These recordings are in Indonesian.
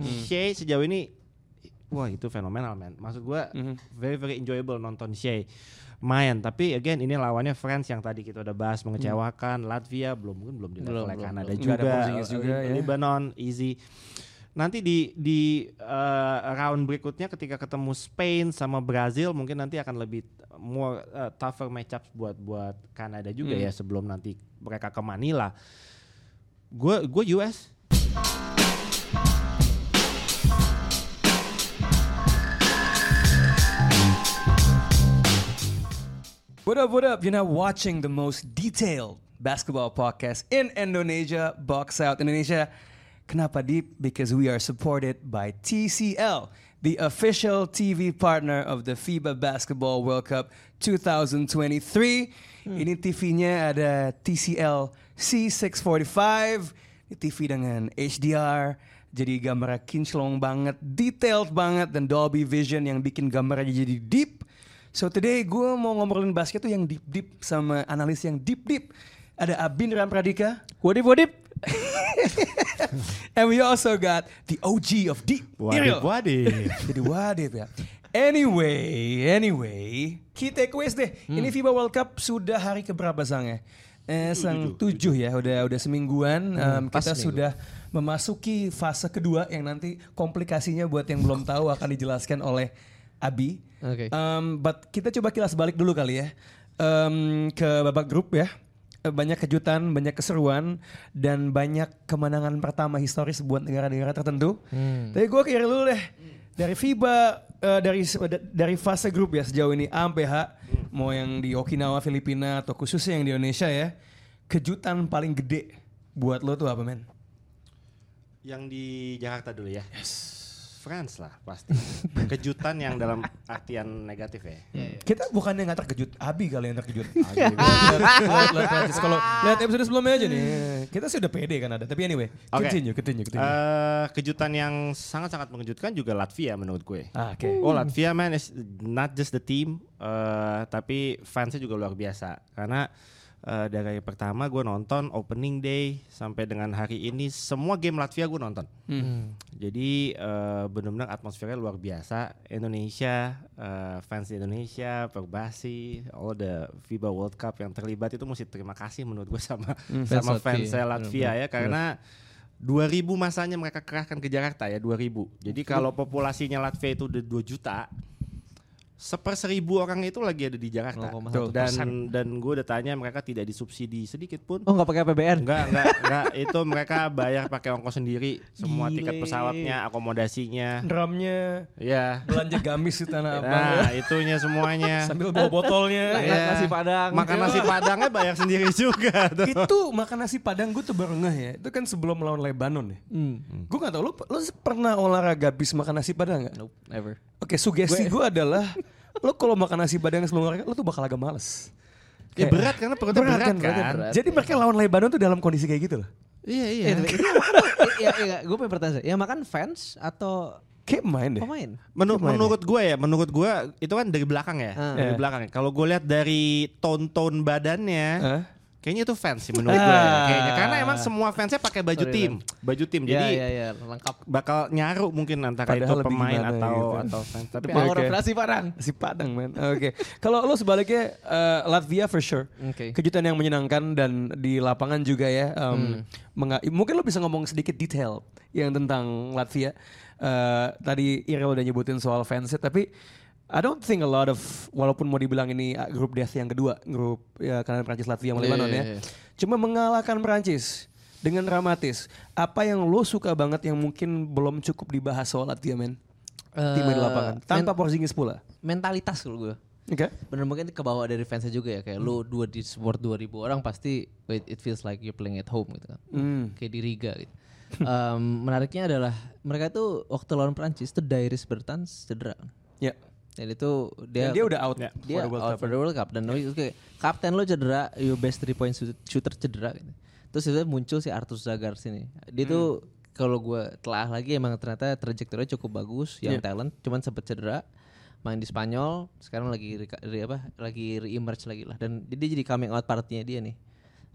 Shea sejauh ini wah itu fenomenal man. Maksud gua Mhm. very very enjoyable nonton Shea main. Tapi again ini lawannya France yang tadi kita udah bahas mengecewakan. Latvia belum mungkin belum di level Kanada belum. juga. Ada eh, juga, ya. Lebanon easy. Nanti di di eh, round berikutnya ketika ketemu Spain sama Brazil mungkin nanti akan lebih more eh, tougher matchup buat buat Kanada juga Hmm. ya sebelum nanti mereka ke Manila. Gue gue US. What up, what up? You're now watching the most detailed basketball podcast in Indonesia, Box Out Indonesia. Kenapa deep? Because we are supported by TCL, the official TV partner of the FIBA Basketball World Cup 2023. Ini TV-nya ada TCL C645, Ini TV dengan HDR, jadi gambarnya kinclong banget, detailed banget, dan Dolby Vision yang bikin gambarnya jadi deep. So today gue mau ngomongin basket tuh yang deep deep sama analis yang deep deep. Ada Abin Rampradika. Wadip wadip. And we also got the OG of deep. Iriel. wadih. Jadi wadip ya. Anyway, anyway, kita quiz deh. Ini FIBA World Cup sudah hari keberapa sangnya? Eh, sang tujuh ya, udah udah semingguan. Em, kita sudah memasuki fase kedua yang nanti komplikasinya buat yang belum tahu akan dijelaskan oleh Abi. Oke. Um, but kita coba kilas balik dulu kali ya um, ke babak grup ya. Eh, Banyak kejutan, banyak keseruan, dan banyak kemenangan pertama historis buat negara-negara tertentu. Tapi gue kira dulu deh dari FIBA eh, dari dari fase grup ya sejauh ini A sampai H, mau yang di Okinawa Filipina atau khususnya yang di Indonesia ya, kejutan paling gede buat lo tuh apa men? Yang di Jakarta dulu ya. France lah pasti. Kejutan yang dalam artian negatif ya. Kita bukannya nggak terkejut, Abi kali yang terkejut. Kalau lihat episode sebelumnya aja nih, kita sih udah pede kan ada. Tapi anyway, continue, continue, continue. Eh, kejutan yang sangat-sangat mengejutkan juga Latvia menurut gue. ah, Oke. Oh Latvia man is not just the team, eh, tapi fansnya juga luar biasa. Karena eh, dari pertama gue nonton opening day sampai dengan hari ini semua game Latvia gue nonton. Hmm. Jadi eh, benar-benar atmosfernya luar biasa. Indonesia, eh, fans di Indonesia, Perbasi, all the FIBA World Cup yang terlibat itu mesti terima kasih menurut gue sama sama Fans fans Latvia. Latvia ya karena 2000 masanya mereka kerahkan ke Jakarta ya 2000. Jadi kalau populasinya Latvia itu udah 2 juta seper seribu orang itu lagi ada di Jakarta 0,1%. dan dan gue udah tanya mereka tidak disubsidi sedikit pun Oh nggak pakai PBN? Enggak, enggak, enggak. Itu mereka bayar pakai ongkos sendiri. Semua tiket Gile. pesawatnya, akomodasinya. Drumnya, Ya. belanja gamis di tanah abang. Nah, itunya semuanya. Sambil bawa botolnya. Ya. nasi padang. Makan nasi padangnya bayar sendiri juga tuh. itu makan nasi padang gue tuh baru ngeh ya. Itu kan sebelum melawan Lebanon ya. Hmm. Gue gak tau, lo, lo pernah olahraga habis makan nasi padang gak? Nope, never. Oke, sugesti gue adalah lo kalau makan nasi padang sebelum olahraga, lo tuh bakal agak males. Ya berat karena perutnya berat, kan. berat. Jadi mereka lawan Lebanon tuh dalam kondisi kayak gitu loh. Iya, iya. Eh, tapi itu ya, ya, gue pengen bertanya, yang makan fans atau Kayak main deh. pemain? Menu- Gimana menurut gue ya, menurut gue itu kan dari belakang ya, Ah. dari Iya. belakang. Kalau gue lihat dari tone-tone badannya, Hah? Kayaknya itu fans sih menurut gue. ya, Ah. Kayaknya karena emang semua fansnya pakai baju Sorry, tim, baju tim. Jadi Jadi ya, ya, lengkap. bakal nyaru mungkin antara Padahal itu lebih pemain atau gitu. atau fans. Tapi Oke. of nasi padang. Si Padang man. Oke. Kalau lo sebaliknya eh, Latvia for sure. Oke. Kejutan yang menyenangkan dan di lapangan juga ya. em, menga- mungkin lo bisa ngomong sedikit detail yang tentang Latvia. Eh, tadi Irel udah nyebutin soal fansnya tapi I don't think a lot of walaupun mau dibilang ini uh, grup death yang kedua, grup ya karena Prancis Latvia sama Iya, Lebanon iya, ya. iya. Cuma mengalahkan Prancis dengan dramatis. Apa yang lo suka banget yang mungkin belum cukup dibahas soal Latvia men? Di Eh, lapangan tanpa Porzingis pula. mentalitas kalau gue. Oke. Bener mungkin ke bawah dari fansnya juga ya kayak lu dua di support 2000 orang pasti it, it feels like you're playing at home gitu kan. Hmm. Kayak di Riga gitu. Em, menariknya adalah mereka tuh waktu lawan Prancis tuh Dairis Bertans cedera. Ya. Dan itu dia Dan dia udah out Ya, dia for the World out Cup. for the World Cup dan itu kayak kapten lo cedera, your best three point shoot- shooter cedera gitu. Terus itu muncul si Arthur Zagar sini. Dia tuh kalau gue telah lagi emang ternyata trajektorinya cukup bagus, yang Iya. talent, cuman sempet cedera. Main di Spanyol, sekarang lagi re- re- apa? Lagi re-emerge lagi lah dan dia jadi coming out partinya dia nih.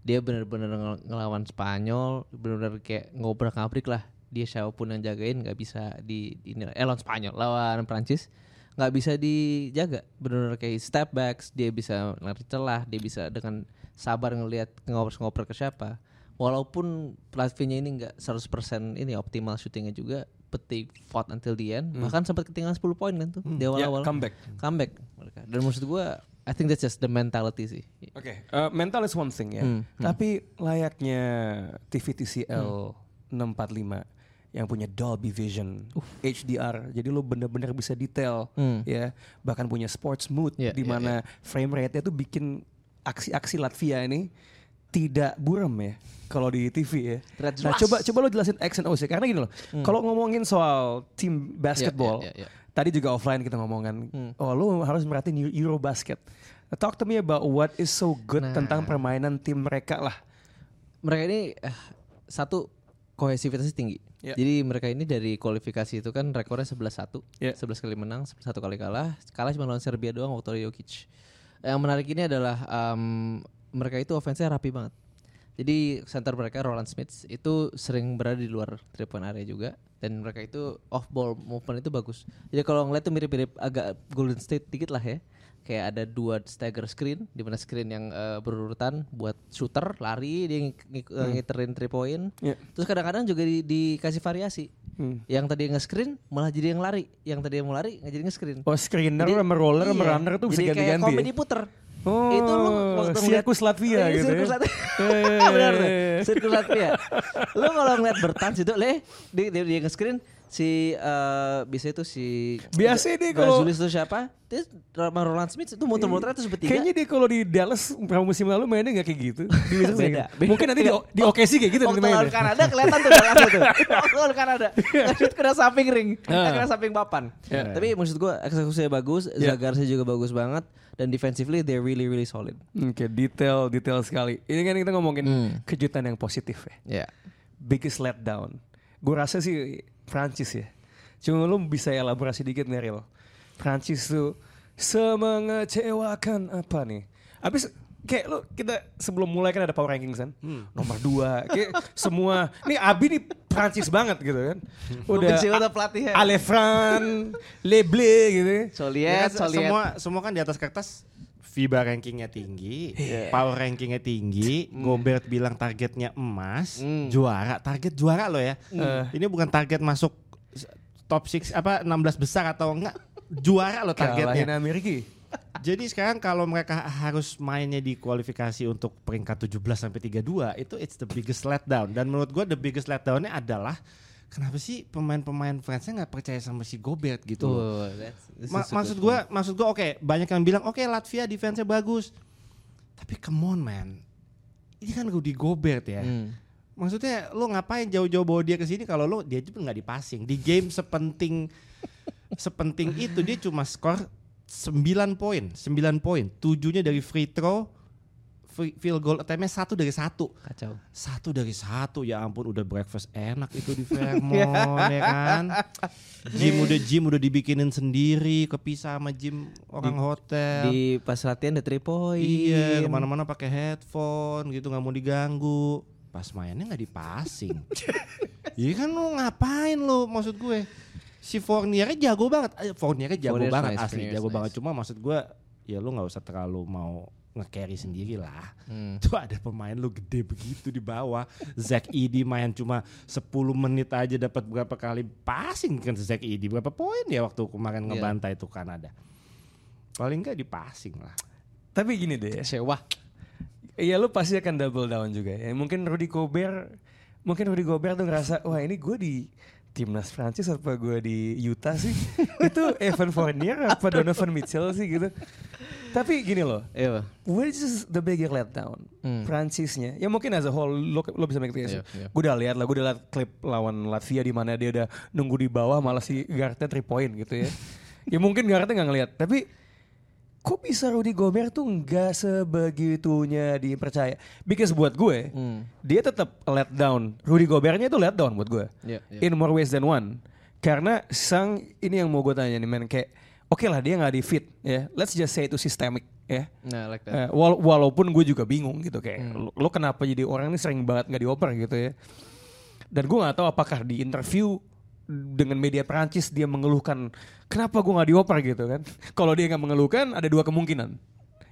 Dia bener-bener ngel- ngelawan Spanyol, bener-bener kayak ngobrak ngabrik lah dia siapa pun yang jagain nggak bisa di ini eh lawan Spanyol lawan Prancis nggak bisa dijaga. Benar-benar kayak step backs dia bisa lari celah dia bisa dengan sabar ngelihat ngoper-ngoper ke siapa. Walaupun Latvianya ini nggak 100% ini optimal syutingnya juga they fought until the end. Bahkan sempat ketinggalan 10 poin kan tuh di Ya, awal-awal. comebak. comeback mereka. Dan maksud gua I think that's just the mentality sih. Oke, eh, mental is one thing ya. Hmm, Tapi layaknya TV TCL 645 yang punya Dolby Vision, HDR, jadi lo bener-bener bisa detail Hmm. ya, bahkan punya sports mood Iya, di iya, mana frame rate-nya tuh bikin aksi-aksi Latvia ini tidak buram ya kalau di TV ya. Terlihat Nah, coba coba lo jelasin X and O sih karena gini loh. Kalau ngomongin soal tim basketball, iya, iya. tadi juga offline kita ngomongin, Hmm. oh lu harus merhatiin Eu- Eurobasket. Talk to me about what is so good Nah. tentang permainan tim mereka lah. mereka ini eh, satu kohesivitasnya tinggi. Ya. Jadi mereka ini dari kualifikasi itu kan rekornya 11-1. Ya. 11 kali menang, satu kali kalah. Kalah cuma lawan Serbia doang waktu Jokic. Yang menarik ini adalah em, mereka itu offense-nya rapi banget. Jadi center mereka Roland Smith itu sering berada di luar three point area juga dan mereka itu off ball movement itu bagus. Jadi kalau ngeliat tuh mirip-mirip agak Golden State dikit lah ya. Kayak ada dua stagger screen di mana screen yang eh, berurutan buat shooter lari dia ngik- eh, ngiterin three point. Ya. Terus kadang-kadang juga di- dikasih variasi. Hmm. Yang tadi nge-screen malah jadi yang lari, yang tadi yang mau lari nggak jadi nge-screen. Oh screener Jadi- sama roller sama iya. runner tuh bisa Jadi kayak ganti-ganti. komedi ya? puter. Oh, itu lu waktu sirkus Latvia Iya, gitu Sirkus ya. Latvia. Eh. Benar tuh. Sirkus Latvia. lu kalau ngeliat bertans itu, le, di dia, dia nge-screen si eh bisa itu si Biasa deh kalau- Gazulis itu siapa? Terus sama Roland Smith itu muter-muter terus bertiga. Kayaknya dia kalau di Dallas beberapa musim lalu mainnya nggak kayak gitu. Di Wizards Beda. gitu. Mungkin nanti di, di OKC kayak gitu nanti Waktu mainnya. Kanada kelihatan tuh dalam itu. Waktu lawan Kanada. Shoot kena samping ring, Ah. kena samping papan. Ya. Tapi maksud gua eksekusinya bagus, Ya. Zagarsnya juga bagus banget dan defensively they're really really solid. Oke, detail, detail sekali. Ini kan kita ngomongin Hmm. kejutan yang positif ya. Ya. Biggest letdown. Gue rasa sih Prancis ya. Cuma lu bisa elaborasi dikit nih Ril. Prancis tuh semengecewakan apa nih? Abis kayak lu kita sebelum mulai kan ada power ranking kan. Nomor dua. Kayak semua. Nih Abi nih Prancis banget gitu kan. Udah banget pelatihnya. Alefran, Leble gitu. Ya Soliet, kan, Soliet. semua semua kan di atas kertas FIBA rankingnya tinggi, Iya. power rankingnya tinggi, Hmm. Gobert bilang targetnya emas, juara, target juara loh ya. Hmm. Ini bukan target masuk top 6 apa 16 besar atau enggak, juara loh Kalahin targetnya. Amerika. Jadi sekarang kalau mereka harus mainnya di kualifikasi untuk peringkat 17 sampai 32 itu it's the biggest letdown dan menurut gua the biggest letdownnya adalah kenapa sih pemain-pemain France-nya nggak percaya sama si Gobert gitu. that's- this Ma- maksud gua, maksud gua oke, banyak yang bilang oke Latvia defense-nya bagus. Tapi come on man. Ini kan Rudy Gobert ya. Hmm. Maksudnya lo ngapain jauh-jauh bawa dia ke sini kalau lo dia juga nggak dipassing. Di game sepenting sepenting itu dia cuma skor 9 poin, 9 poin. Tujuhnya dari free throw, field goal attempt-nya satu dari satu. Kacau. Satu dari satu ya ampun udah breakfast enak itu di Fairmont ya kan. Gym udah gym udah dibikinin sendiri kepisah sama gym orang hotel. Di pas latihan ada three point. Iya ke mana-mana pakai headphone gitu nggak mau diganggu. Pas mainnya nggak dipasing. Iya kan lu ngapain lu maksud gue? Si Fourniernya jago banget. Eh, Fourniernya jago Fournier's banget nice, asli jago nice. banget. Cuma maksud gue ya lu nggak usah terlalu mau nge-carry sendiri lah. Hmm. Tuh ada pemain lu gede begitu di bawah. Zack Edey main cuma 10 menit aja dapat berapa kali passing kan Zack Edey. Berapa poin ya waktu kemarin Iya. ngebantai tuh Kanada. Paling enggak di passing lah. Tapi gini deh ya. Sewa. Iya lu pasti akan double down juga ya. Mungkin Rudy Gobert, mungkin Rudy Gobert tuh ngerasa, wah ini gue di timnas Prancis apa gue di Utah sih? Itu Evan Fournier apa Donovan Mitchell sih gitu. Tapi gini loh, Iya. which is the bigger letdown? Hmm. Prancisnya, ya mungkin as a whole lo, lo bisa make sih. iya. Gue udah lihat lah, gue udah lihat klip lawan Latvia di mana dia udah nunggu di bawah malah si guardnya three point gitu ya. ya mungkin guardnya nggak ngelihat, tapi kok bisa Rudy Gobert tuh nggak sebegitunya dipercaya? Because buat gue, Hmm. dia tetap let down. Rudy Gobertnya itu let down buat gue. Iya, iya. In more ways than one. Karena sang ini yang mau gue tanya nih men kayak oke lah dia nggak di fit ya. Let's just say itu systemic ya. Nah, like that. Eh, wala- walaupun gue juga bingung gitu kayak lo, lo kenapa jadi orang ini sering banget nggak dioper gitu ya. Dan gue nggak tahu apakah di interview dengan media Perancis dia mengeluhkan kenapa gue nggak dioper gitu kan. Kalau dia nggak mengeluhkan ada dua kemungkinan.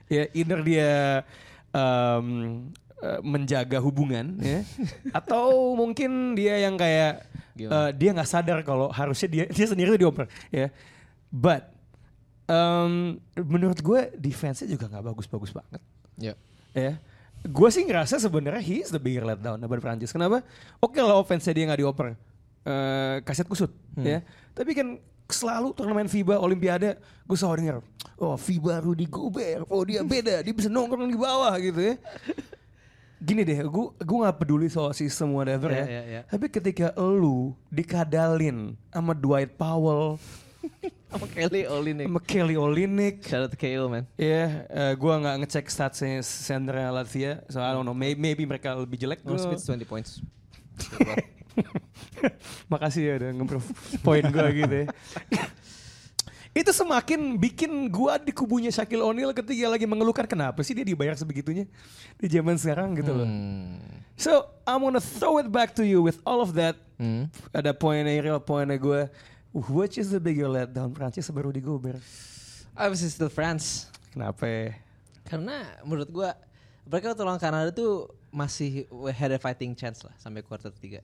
Ya either dia um, menjaga hubungan ya atau mungkin dia yang kayak uh, dia nggak sadar kalau harusnya dia dia sendiri tuh dioper ya. But um, menurut gue defense-nya juga nggak bagus-bagus banget Ya. ya. Gue sih ngerasa sebenarnya he is the bigger letdown daripada Prancis. Kenapa? Oke lah offense dia nggak dioper, uh, kaset kusut, ya. Tapi kan selalu turnamen FIBA Olimpiade gue selalu denger, oh FIBA Rudy Gobert, oh dia beda, dia bisa nongkrong di bawah gitu ya. Gini deh, gue gue nggak peduli soal sistem whatever Iya, ya. iya, iya. Tapi ketika lu dikadalin sama Dwight Powell, Sama Kelly Olynyk. sama Kelly Olynyk, Shout out to KO man. Iya, eh, gua nggak ngecek statsnya sendernya Latvia, so I don't know, maybe, maybe mereka lebih jelek. No Gua- speeds 20 points. Makasih ya udah nge-improve poin gua gitu ya. Itu semakin bikin gua di kubunya Shaquille O'Neal ketika lagi mengeluhkan kenapa sih dia dibayar sebegitunya di zaman sekarang gitu loh. Hmm. So I'm gonna throw it back to you with all of that. Hmm. Ada poinnya real poinnya gue. Which is the bigger letdown Prancis baru di Gobert? Obviously still France. Kenapa? ya? Karena menurut gua mereka waktu lawan Kanada tuh masih had a fighting chance lah sampai kuarter 3.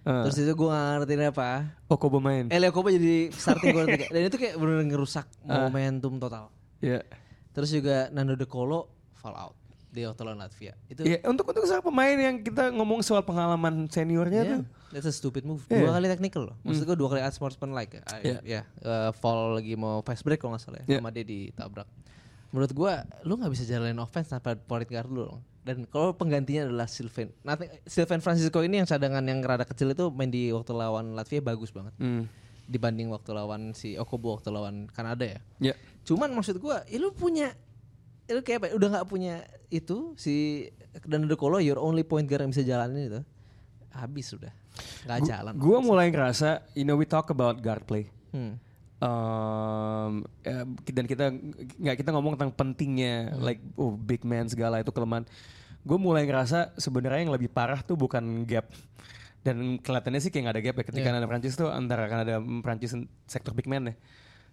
Eh, Terus itu gua gak ngertiin apa. Oko bermain. Elio Koba jadi starting kuarter 3. Dan itu kayak bener-bener ngerusak Ah. momentum total. Ya. Terus juga Nando De Colo fall out di lawan Latvia. Itu Iya, untuk untuk seorang pemain yang kita ngomong soal pengalaman seniornya Yeah, tuh. that's a stupid move. Yeah. Dua kali technical loh. Maksud gue dua kali unsportsman like. Ya, Yeah. ya eh, fall lagi mau fast break kalau nggak salah ya. Yeah. Sama dia ditabrak. Menurut gua lu nggak bisa jalanin offense tanpa point guard dulu dong. Dan kalau penggantinya adalah Sylvain. Nanti Sylvain Francisco ini yang cadangan yang rada kecil itu main di waktu lawan Latvia bagus banget. Hmm. Dibanding waktu lawan si Okobo waktu lawan Kanada ya. Ya. Cuman maksud gua, ya lu punya ya lu kayak apa? ya, Udah nggak punya itu si dan De Colo your only point guard yang bisa jalanin itu. Habis sudah. nggak jalan. Gue mulai ngerasa, you know we talk about guard play. Hmm. Um, eh, dan kita nggak kita ngomong tentang pentingnya Hmm. like oh big man segala itu kelemahan. Gue mulai ngerasa sebenarnya yang lebih parah tuh bukan gap dan kelihatannya sih kayak nggak ada gap ya ketika Iya. ada Prancis tuh antara kan ada Prancis sektor big man ya.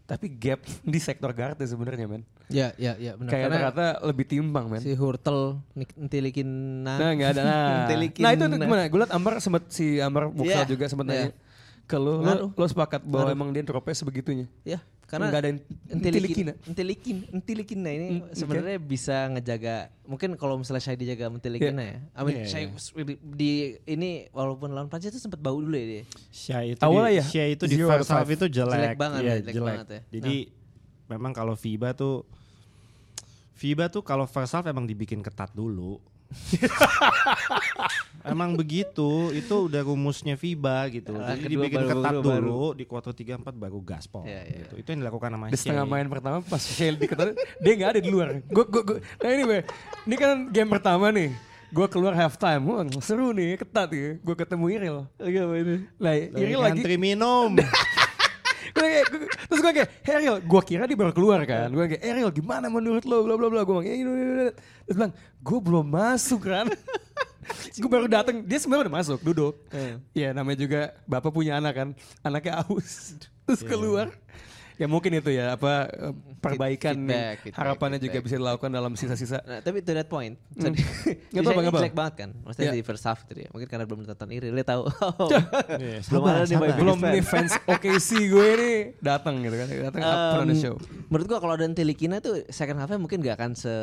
Tapi gap di sektor guard ya sebenarnya men. Ya, ya, ya benar. Kayak ternyata lebih timbang men. si Hurtel ntilikin Nah nggak ada. Nah, nah itu, itu nah. gimana? Gue liat Ambar sempat si Ambar Buksal Iya, juga sempat nanya Ngaruh. lo, lo sepakat bahwa Ngaruh. emang dia dropnya sebegitunya? Ya, karena Nggak ada yang entilikin, ntilikin ya? entilikin, entilikin nah ini Hmm, sebenarnya bisa ngejaga. Mungkin kalau misalnya Shai dijaga mentilikin ya. I mean, iya. was really- di ini walaupun lawan Prancis itu sempat bau dulu ya dia. Shai itu Awalnya di, ya, Shai itu di first half itu jelek, Jelek banget, Iya, jelek jelek. banget ya. Jadi memang kalau FIBA tuh FIBA tuh kalau first half emang dibikin ketat dulu. emang begitu, itu udah rumusnya FIBA gitu. Ah, Jadi kedua dibikin baru- ketat baru- dulu, di kuarter 3 4 baru gaspol Iya, iya. gitu. Itu yang dilakukan sama Di setengah main pertama pas Shell diketahui dia nggak ada di luar. Gue gue gue. Nah ini gue, ini kan game pertama nih. Gue keluar halftime, wah seru nih, ketat ya. Gue ketemu Iril. Lah Iril lagi, Ngantri minum. Gua kayak, gua- terus gue kayak, hey Ariel, gue kira dia baru keluar kan. Gue kayak, Ariel gimana menurut lo, bla bla bla. Gue bilang, "Ya, ini, ini, ini." terus bilang, gue belum masuk kan. gue baru datang, dia sebenarnya udah masuk, duduk. Ya namanya juga bapak punya anak kan, anaknya aus. Terus keluar. Ya mungkin itu ya apa eh, perbaikan feedback, feedback, harapannya juga feedback. bisa dilakukan dalam sisa-sisa. Nah, tapi to that point. Hmm. Tadi Shai nggak apa-apa. jelek banget kan. Maksudnya Iya. di first half itu ya. Mungkin karena belum nonton Iri, dia tahu. Oh, Iya, belum sabar, ada nih Belum nih fan. fans OKC gue nih datang gitu kan, datang up on the Um, show. Menurut gua kalau ada Telikina tuh second half-nya mungkin gak akan se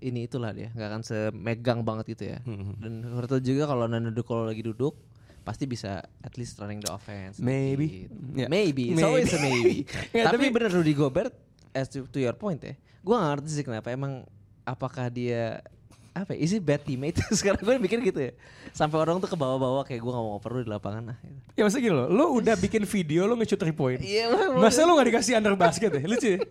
ini itulah dia, gak akan semegang banget gitu ya. Hmm, Dan Hurtel juga kalau Nando kalau lagi duduk pasti bisa at least running the offense. Maybe. dikit. Ya. Maybe. It's Maybe. always a maybe. Ya, tapi, tapi- bener Rudy Gobert as to, to your point ya. Gua gak ngerti sih kenapa emang apakah dia apa ya, is he bad teammate sekarang gue mikir gitu ya sampai orang tuh ke bawah-bawah kayak gue gak mau perlu di lapangan lah gitu. Ya maksudnya gini loh, lo udah bikin video lo nge-shoot 3 point. Iya, Masa lo gak dikasih under basket ya? Lucu ya?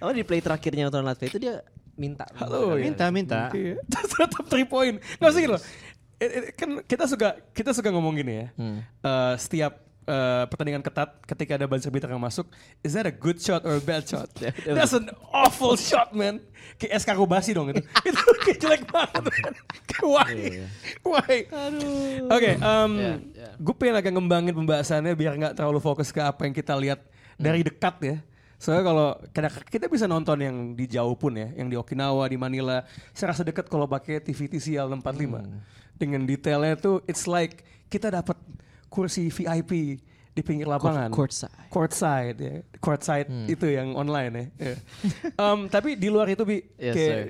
Oh di play terakhirnya nonton Latvia itu dia minta. Halo, ya. Minta minta. Iya. Tetap 3 point. Gak usah gini loh. Eh, eh, Kan kita suka kita suka ngomong gini ya. Hmm. Eh, setiap eh, pertandingan ketat ketika ada buzzer beater yang masuk, is that a good shot or a bad shot? That's an awful shot, man. Kayak SK Kobasi dong itu. itu kayak jelek banget, man. Why? Why? Oke, um, Yeah, yeah. gue pengen agak ngembangin pembahasannya biar nggak terlalu fokus ke apa yang kita lihat dari dekat ya. Soalnya kalau kita bisa nonton yang di jauh pun ya, yang di Okinawa, di Manila, serasa dekat kalau pakai TV TCL 645. Dengan detailnya tuh it's like kita dapat kursi VIP di pinggir lapangan. courtside. Courtside ya. Courtside itu yang online ya. Ya. Um, tapi di luar itu bi Yes, kayak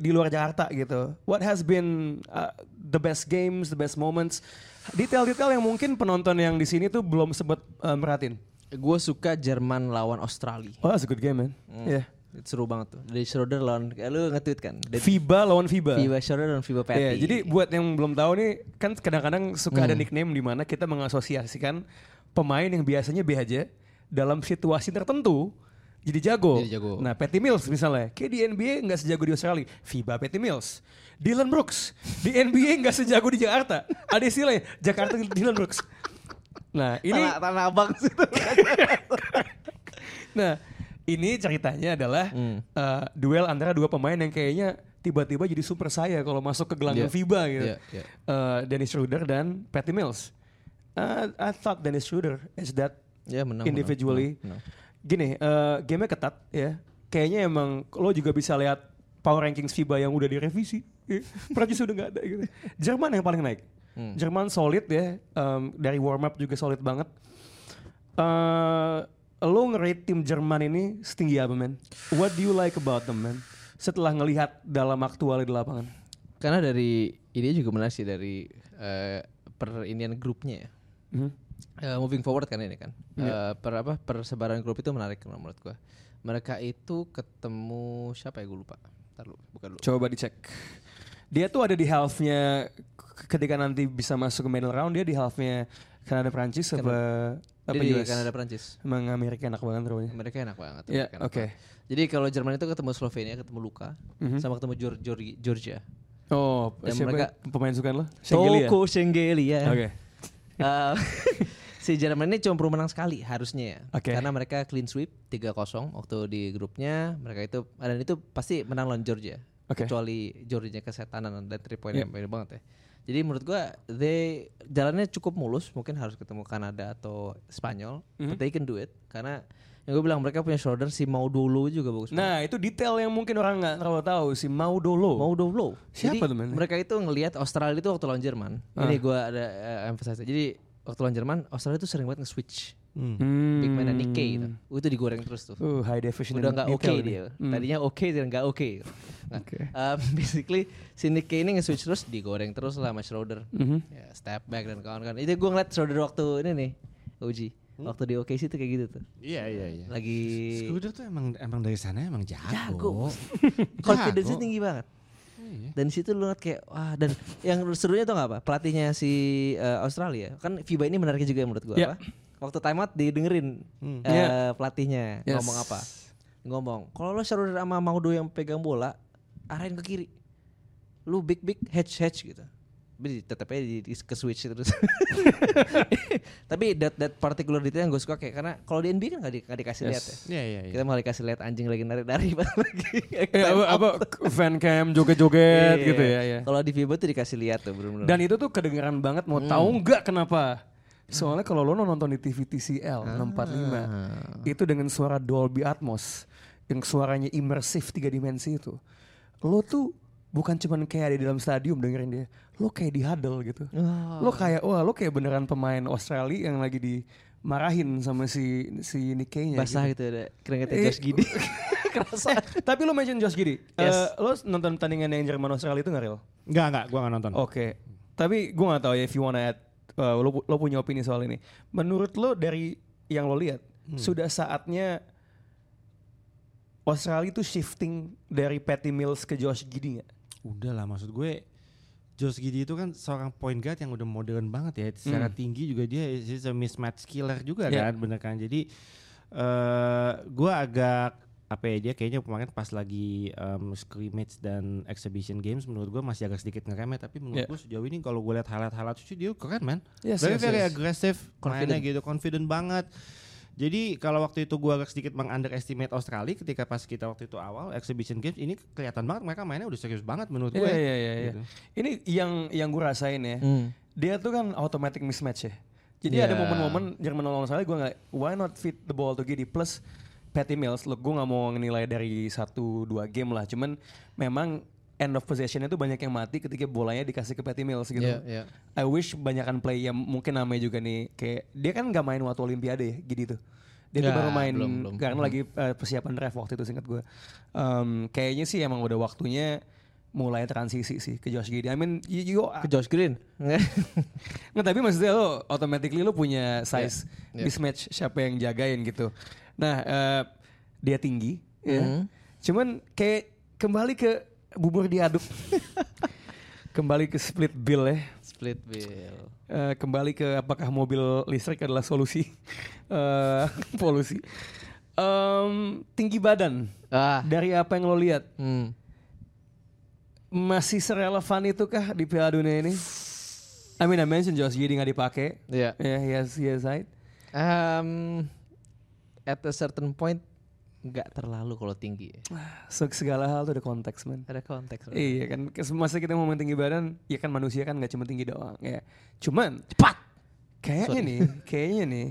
di luar Jakarta gitu. What has been uh, the best games, the best moments? Detail-detail yang mungkin penonton yang di sini tuh belum sempat uh, merhatiin. Gue suka Jerman lawan Australia. Oh, that's a good game, man. Yeah. Itu seru banget tuh. Dari Schroeder lawan, kayak lu nge-tweet kan? Dari FIBA lawan FIBA. FIBA Schroeder dan FIBA Patty. Iya, jadi buat yang belum tahu nih, kan kadang-kadang suka ada nickname di mana kita mengasosiasikan pemain yang biasanya B aja dalam situasi tertentu jadi jago. Jadi jago. Nah, Patty Mills misalnya, kayak di NBA nggak sejago di Australia, FIBA Patty Mills. Dylan Brooks di NBA nggak sejago di Jakarta. Ada istilah Jakarta Dylan Brooks. Nah, ini tanah, tanah abang situ. Nah, ini ceritanya adalah Hmm. uh, duel antara dua pemain yang kayaknya tiba-tiba jadi super saya kalau masuk ke gelanggang Iya. FIBA gitu. Iya, iya. Uh, Dennis Schroeder dan Patty Mills. Uh, I thought Dennis Schroeder is that ya menang. individually. menang, menang. Gini, uh, gamenya ketat ya. Kayaknya emang lo juga bisa lihat power rankings FIBA yang udah direvisi. Ya. Prancis udah nggak ada gitu. Jerman yang paling naik. Hmm. Jerman solid ya. Um, dari warm up juga solid banget. Uh, lo nge-rate tim Jerman ini setinggi apa men? What do you like about them man? Setelah ngelihat dalam aktual di lapangan. Karena dari ini juga menarik sih dari eh, per inian grupnya ya. Mhm. Eh, moving forward kan ini kan. Iya. Eh, per apa persebaran grup itu menarik menurut gua. Mereka itu ketemu siapa ya gue lupa. Ntar lu, bukan lu. Coba dicek. Dia tuh ada di halfnya ketika nanti bisa masuk ke middle round dia di halfnya Kanada Prancis apa apa Dia di US? Kanada Prancis. Emang Amerika enak banget rupanya. Mereka enak banget. Iya, mereka enak oke. banget. Jadi kalau Jerman itu ketemu Slovenia, ketemu Luka, Mhm. sama ketemu Geor- Geor- Georgia. Oh, Dan siapa mereka- pemain sukaan lo? Schengelia? Toko Schengelia. Oke. Eh, si Jerman ini cuma perlu menang sekali harusnya ya. Oke. Karena mereka clean sweep 3-0 waktu di grupnya. Mereka itu dan itu pasti menang lawan Georgia. Oke. Kecuali Georgia kesetanan dan 3 point yang banyak banget ya. Jadi menurut gua they jalannya cukup mulus, mungkin harus ketemu Kanada atau Spanyol, Mhm. but they can do it karena yang gue bilang mereka punya shoulder si Maudolo juga bagus. banget. Nah, itu detail yang mungkin orang nggak terlalu tahu si Maudolo. Maudolo. Siapa Jadi, tuh? Mereka itu ngelihat Australia itu waktu lawan Jerman. Ah. Ini gua ada uh, emphasize. Jadi waktu lawan Jerman, Australia itu sering banget nge-switch. Hmm. Big man Nikkei itu. Uh, itu digoreng terus tuh. Uh, high definition Udah nggak oke nih. dia. Hmm. Tadinya oke dan nggak oke. Nah, Oke. um, basically si Nikkei ini nge-switch terus digoreng terus lah sama Schroeder. Mhm. Ya, step back dan kawan-kawan. Itu gue ngeliat Schroeder waktu ini nih, Uji. Waktu di OKC itu kayak gitu tuh. Iya iya iya. Lagi Scooter tuh emang emang dari sana emang jago. Jago. confidence tinggi banget. Iya. Dan di situ lu ngeliat kayak wah dan yang serunya tuh nggak apa? Pelatihnya si uh, Australia kan FIBA ini menarik juga menurut gua Ya. apa? Waktu timeout didengerin Hmm. uh, Ya. pelatihnya Yes. ngomong apa? Ngomong, kalau lo Schroeder sama Maudo yang pegang bola, arahin ke kiri. Lu big big hedge hedge gitu. Tapi tetap aja di, di- ke switch terus. Tapi that that particular detail yang gue suka kayak karena kalau di NBA kan nggak di, dikasih Yes. lihat ya. Iya iya iya. Kita malah dikasih lihat anjing lagi narik-narik lagi. Eh, apa, apa fan cam joget-joget Iya. gitu ya, ya. Kalau di FIBA tuh dikasih lihat tuh bener-bener. Dan itu tuh kedengeran banget mau tahu nggak kenapa? Soalnya kalau lo nonton di TV TCL 645 itu dengan suara Dolby Atmos yang suaranya imersif tiga dimensi itu, lo tuh bukan cuman kayak ada di dalam stadium dengerin dia, lo kayak di huddle gitu. Oh. Lo kayak wah lo kayak beneran pemain Australia yang lagi dimarahin sama si si Nikkei-nya. basah gitu. gitu ada keringetnya Eh, Josh Giddy. Kerasa. Tapi lo mention Josh Giddy. Yes. Eh, lo nonton pertandingan yang Jerman Australia itu nggak real? Enggak enggak, gua enggak nonton. Oke. Tapi gue gak tahu ya if you wanna add, uh, lo, lo punya opini soal ini. Menurut lo dari yang lo lihat, sudah saatnya Australia itu shifting dari Patty Mills ke Josh Giddy gak? Udah lah maksud gue Josh Giddy itu kan seorang point guard yang udah modern banget ya. Secara Hmm. tinggi juga dia is a mismatch killer juga Yeah. kan, bener kan. Jadi eh gua agak apa ya dia kayaknya kemarin pas lagi um, scrimmage dan exhibition games menurut gue masih agak sedikit ngeremet tapi menurut Yeah. gue sejauh ini kalau gue lihat highlight itu dia keren man Yes, very yes, very yes. aggressive Confident. mainnya gitu confident banget jadi kalau waktu itu gue agak sedikit mengunderestimate Australia ketika pas kita waktu itu awal exhibition games ini kelihatan banget mereka mainnya udah serius banget menurut gue Iya iya iya. iya. Gitu. Ini yang yang gue rasain ya. Hmm. Dia tuh kan automatic mismatch ya. Jadi Yeah. ada momen-momen Jerman lawan Australia gue nggak why not fit the ball to Giddy plus Patty Mills. Look gue nggak mau nilai dari satu dua game lah. Cuman memang end of possessionnya tuh banyak yang mati ketika bolanya dikasih ke Patty Mills gitu. Iya, iya. I wish banyakan play yang mungkin namanya juga nih kayak dia kan nggak main waktu Olimpiade ya Giddy tuh. Dia tuh Ya, baru main belum, belum. karena lagi eh, persiapan draft waktu itu singkat gue. Um, kayaknya sih emang udah waktunya mulai transisi sih ke Josh Giddey. I mean, you, you, Ke Josh Green. Nggak, tapi maksudnya lo automatically lo punya size Yeah. mismatch siapa yang jagain gitu. Nah, eh, dia tinggi, ya. Mhm. Cuman kayak kembali ke bubur diaduk. kembali ke split bill ya. Split bill. Eh, kembali ke apakah mobil listrik adalah solusi eh, polusi. Em, tinggi badan Ah. dari apa yang lo lihat Hmm. masih serelevan itu kah di Piala Dunia ini? I mean I mentioned Josh Giddey nggak dipakai. Iya. Ya, he has, he has height. Um, at a certain point nggak terlalu kalau tinggi. Se- segala hal tuh ada konteks man. Ada konteks. Iya kan, masa kita ngomong tinggi badan, ya kan manusia kan nggak cuma tinggi doang. Ya, cuman Cepat. kayaknya Sorry. nih, kayaknya nih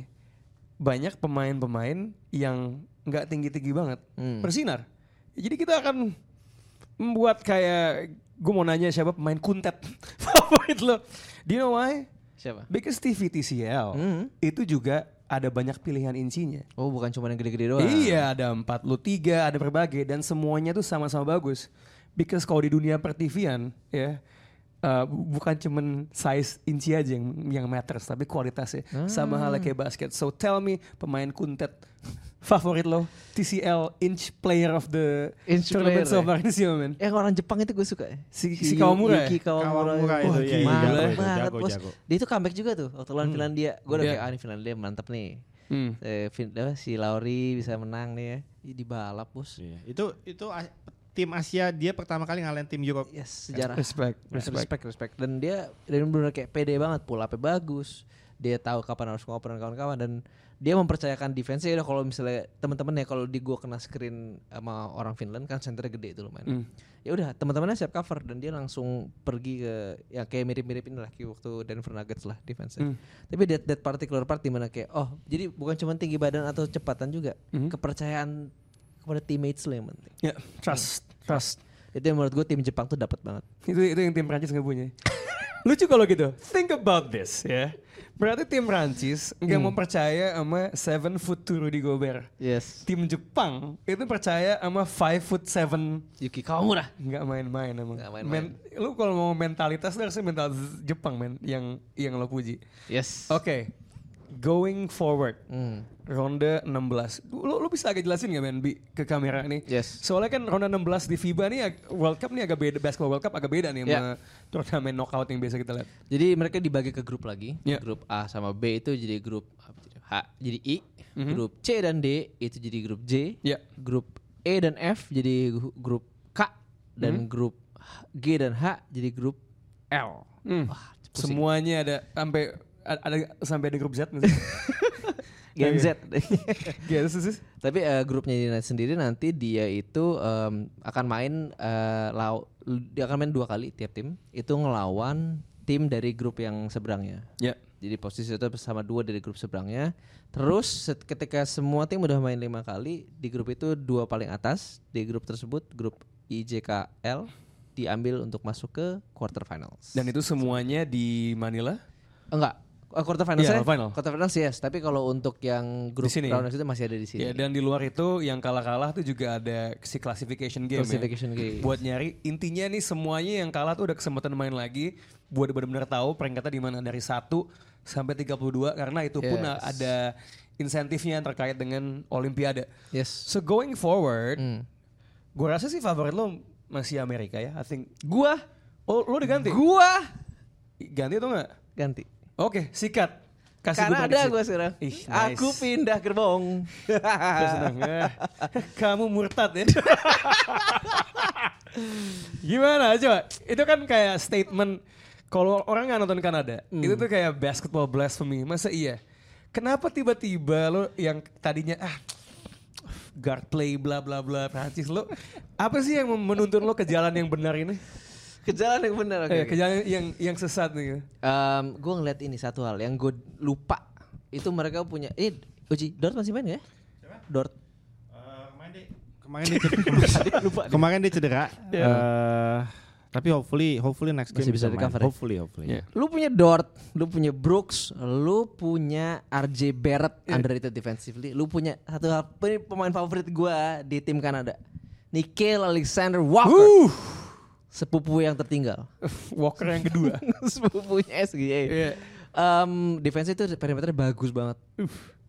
banyak pemain-pemain yang nggak tinggi-tinggi banget Hmm. bersinar. Jadi kita akan membuat kayak gue mau nanya siapa pemain kuntet favorit lo. Do you know why? Siapa? Because TV TCL Hmm. itu juga ada banyak pilihan insinya. Oh bukan cuma yang gede-gede doang. Iya, ada 43, ada berbagai dan semuanya tuh sama-sama bagus. Because kalau di dunia pertivian ya uh, bu- bukan cuman size inci aja yang yang matters tapi kualitasnya sama halnya kayak basket. So tell me pemain kuntet favorit lo TCL inch player of the Inch tournament player so ya? far this year, man. Yang orang Jepang itu gue suka. Si- si Kawamura ya? Yuki Kawamura. Kawamura itu, Wah, iya, iya, jago itu, banget, jago, bos. jago. Dia itu comeback juga tuh waktu lawan Finlandia. Gue udah Iya. kayak ah ini Finlandia mantep nih. Hmm. Eh, Fin- apa, si Lauri bisa menang nih ya. Ih, Di balap bos. Iya. Itu itu tim Asia dia pertama kali ngalahin tim Europe. Yes, sejarah. Respect, respect, respect. respect, Dan dia dan benar kayak pede banget, pull up bagus. Dia tahu kapan harus ngoper dan kawan-kawan dan dia mempercayakan defense ya kalau misalnya teman-teman ya kalau di gua kena screen sama orang Finland kan centernya gede itu lumayan. Hmm. Ya udah teman-temannya siap cover dan dia langsung pergi ke yang kayak mirip-mirip ini lah kayak waktu Denver Nuggets lah defense Hmm. Tapi that, that particular part di mana kayak oh jadi bukan cuma tinggi badan atau kecepatan juga, Hmm. kepercayaan kepada teammates lo yang penting. Ya, trust, trust. Itu yang menurut gue tim Jepang tuh dapat banget. Itu itu yang tim Prancis nggak punya. Lucu kalau gitu. Think about this ya. Berarti tim Prancis nggak mau percaya sama seven foot two Rudy Gobert. Yes. Tim Jepang itu percaya sama five foot seven Yuki Kawamura. nggak main-main emang. Nggak main-main. Men- lu kalau mau mentalitas lu harusnya mental Jepang men yang yang lo puji. Yes. Oke, going forward Hmm. Ronde 16. Lu, lu bisa agak jelasin gak men Bi, ke kamera nih? Yes. Soalnya kan ronde 16 di FIBA nih World Cup nih agak beda, basketball World Cup agak beda nih Ya. sama turnamen knockout yang biasa kita lihat. Jadi mereka dibagi ke grup lagi. Ya. Grup A sama B itu jadi grup? H jadi I. Mhm. Grup C dan D itu jadi grup J. Ya. Grup E dan F jadi grup K dan Mhm. grup H- G dan H jadi grup L. Hmm. Wah, pusing. Semuanya ada sampai ada, ada sampai ada grup Z Gen Z. Terus, terus. Tapi eh, grupnya United sendiri nanti dia itu em, akan main eh, law, dia akan main dua kali tiap tim. Itu ngelawan tim dari grup yang seberangnya. Ya. Jadi posisi itu bersama dua dari grup seberangnya. Terus ketika semua tim udah main lima kali di grup itu dua paling atas di grup tersebut grup IJKL diambil untuk masuk ke quarter finals. Dan itu semuanya di Manila. enggak eh, quarter finals Iya, ya? final. Quarter finals yes, tapi kalau untuk yang grup Di sini. round itu masih ada di sini. Ya, dan di luar itu yang kalah-kalah tuh juga ada si classification game Classification ya. game. Buat nyari intinya nih semuanya yang kalah tuh udah kesempatan main lagi buat benar-benar tahu peringkatnya di mana dari 1 sampai 32 karena itu pun Yes. ada insentifnya yang terkait dengan olimpiade. Yes. So going forward, Hmm. gue rasa sih favorit lo masih Amerika ya. I think Gua Oh, lo udah ganti? gua Ganti atau enggak? ganti. Oke, sikat. Kasih Karena ada gue sekarang. Ih, nice. Aku pindah gerbong. Eh, Kamu murtad ya. Gimana coba? Itu kan kayak statement kalau orang nggak nonton Kanada, itu tuh kayak basketball blasphemy. Masa iya? Kenapa tiba-tiba lo yang tadinya ah guard play bla bla bla Prancis lo apa sih yang menuntun lo ke jalan yang benar ini? Ke jalan yang benar. oke, Eh, oke. ke jalan yang yang sesat nih. Em, gue ngeliat ini satu hal yang gue lupa itu mereka punya eh Uji Dort masih main ya? Dort kemarin dia kemarin dia cedera. kemarin dia cedera. Eh, tapi hopefully hopefully next game Masih bisa main. recover ya? Hopefully hopefully. Iya. Lu punya Dort, lu punya Brooks, lu punya RJ Barrett underrated defensively, lu punya satu hal pemain favorit gua di tim Kanada. Nikhil Alexander Walker. Uh, Sepupu yang tertinggal. Walker yang kedua. Sepupunya SGA. Iya. Um, defense itu perimeternya bagus banget.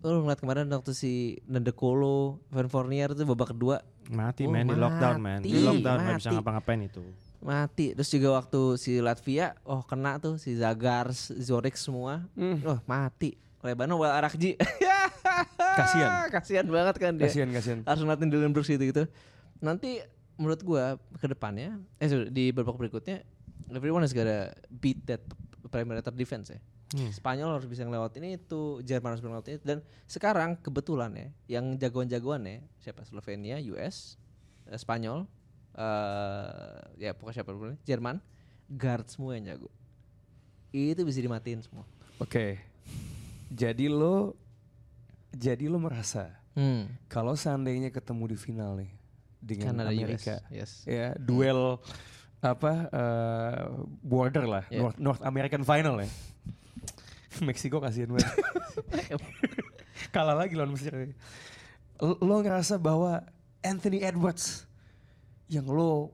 Lu ngeliat kemarin waktu si Nandekolo, Van Fournier itu babak kedua Mati Oh, man di lockdown man. Di mati, lockdown nggak bisa ngapa-ngapain itu. mati. Terus juga waktu si Latvia, oh kena tuh si Zagars, Zorik semua. Oh mati. Lebano well Arakji. Kasian. Kasian banget kan dia. Kasian kasian. Harus ngeliatin Dylan Brooks gitu gitu. Nanti menurut gua ke depannya, eh sorry, di babak berikutnya, everyone has gotta beat that perimeter defense ya. Spanyol harus bisa ngelewatin itu, Jerman harus ngelewatin itu dan sekarang kebetulan ya, yang jagoan-jagoan ya, siapa Slovenia, US, eh, Spanyol, eh ya pokoknya siapa nih, Jerman, guard semua yang jago. Itu bisa dimatiin semua. Oke. Jadi lo jadi lo merasa Hmm. kalau seandainya ketemu di final nih dengan Kanada Amerika, US. Yes. ya duel apa eh, border lah, Yeah. North, North American final ya. Meksiko kasihan banget. Kalah lagi lawan Mesir. Lo, lo ngerasa bahwa Anthony Edwards yang lo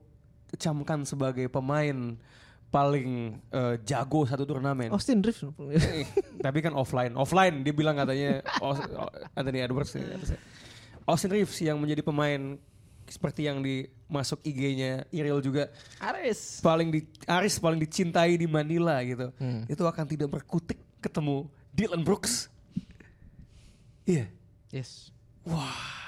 camkan sebagai pemain paling eh, jago satu turnamen. Austin Reeves. Tapi kan offline, offline dia bilang katanya Anthony Edwards. ya. Austin Reeves yang menjadi pemain seperti yang dimasuk IG-nya Iril juga Aris. paling di Aris paling dicintai di Manila gitu. Hmm. Itu akan tidak berkutik ketemu Dylan Brooks. Iya. Yes. Wah.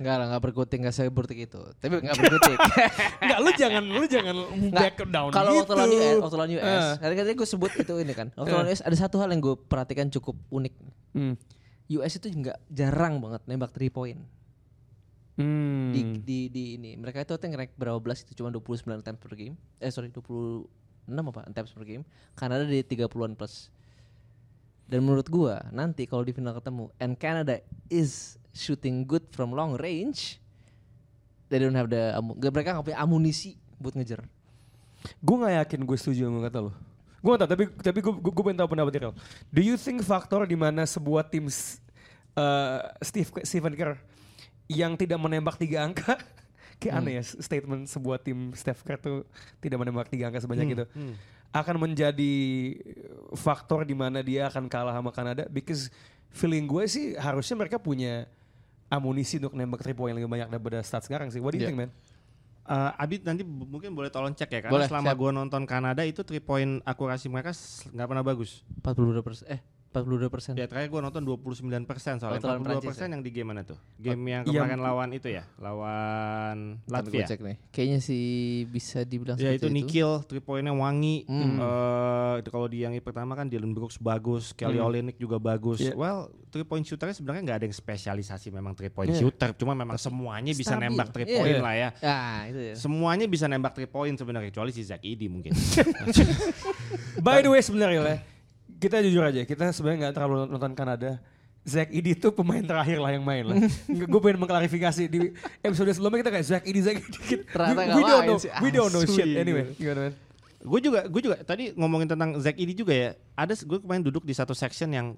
Enggak lah, enggak berkutik, enggak saya berkutik itu. Tapi enggak berkutik. Enggak lu jangan lu jangan back down Kalau gitu. waktu lawan US, waktu lawan US, tadi kan gue sebut itu ini kan. Waktu lawan US ada satu hal yang gue perhatikan cukup unik. Hmm. US itu enggak jarang banget nembak 3 point. Hmm. Di, di di ini mereka itu rank berapa belas itu cuma 29 attempts per game. Eh sorry 26 apa attempts per game. Kanada di 30-an plus. Dan menurut gua nanti kalau di final ketemu and Canada is shooting good from long range, they don't have the mereka nggak punya amunisi buat ngejar. Gue gak yakin gue setuju sama kata lo. Gue gak tau, tapi tapi gue gue pengen tahu pendapat Irel. Do you think faktor di mana sebuah tim eh, Steve Stephen Kerr yang tidak menembak tiga angka kayak aneh ya statement sebuah tim Steph Kerr tuh tidak menembak tiga angka sebanyak itu akan menjadi faktor di mana dia akan kalah sama Kanada because feeling gue sih harusnya mereka punya amunisi untuk nembak three point yang lebih banyak daripada stats sekarang sih. What do you Yeah. think man? Eh, Abid nanti mungkin boleh tolong cek ya karena Boleh, selama gua nonton Kanada itu 3 point akurasi mereka nggak pernah bagus. 42 persen eh 42 persen. Ya terakhir gua nonton 29 persen soalnya lawan 42 Prancis persen ya? yang di game mana tuh? Game yang Iya, kemarin lawan itu ya, lawan Latvia. Cek nih. Kayaknya sih bisa dibilang Ya itu Nikhil, 3 pointnya wangi. Hmm. Eh, kalau di yang pertama kan Dylan Brooks bagus, Kelly Hmm. Olynyk juga bagus. Iya. Well, 3 point shooternya sebenarnya nggak ada yang spesialisasi memang 3 point Iya. shooter, cuma memang semuanya bisa Stabil. nembak 3 Iya. point lah ya. Ah, itu ya. Semuanya bisa nembak 3 point sebenarnya kecuali si Zach Edey mungkin. By the way sebenarnya ya, kita jujur aja, kita sebenarnya nggak terlalu nonton Kanada. Zach Edey itu pemain terakhir lah yang main lah. gue pengen mengklarifikasi di episode sebelumnya kita kayak Zach Edey, Zach Edey. Ternyata we, nggak we don't know, sih. we don't know shit. Anyway, gimana man? gue juga gue juga tadi ngomongin tentang Zach Edey juga ya. Ada gue kemarin duduk di satu section yang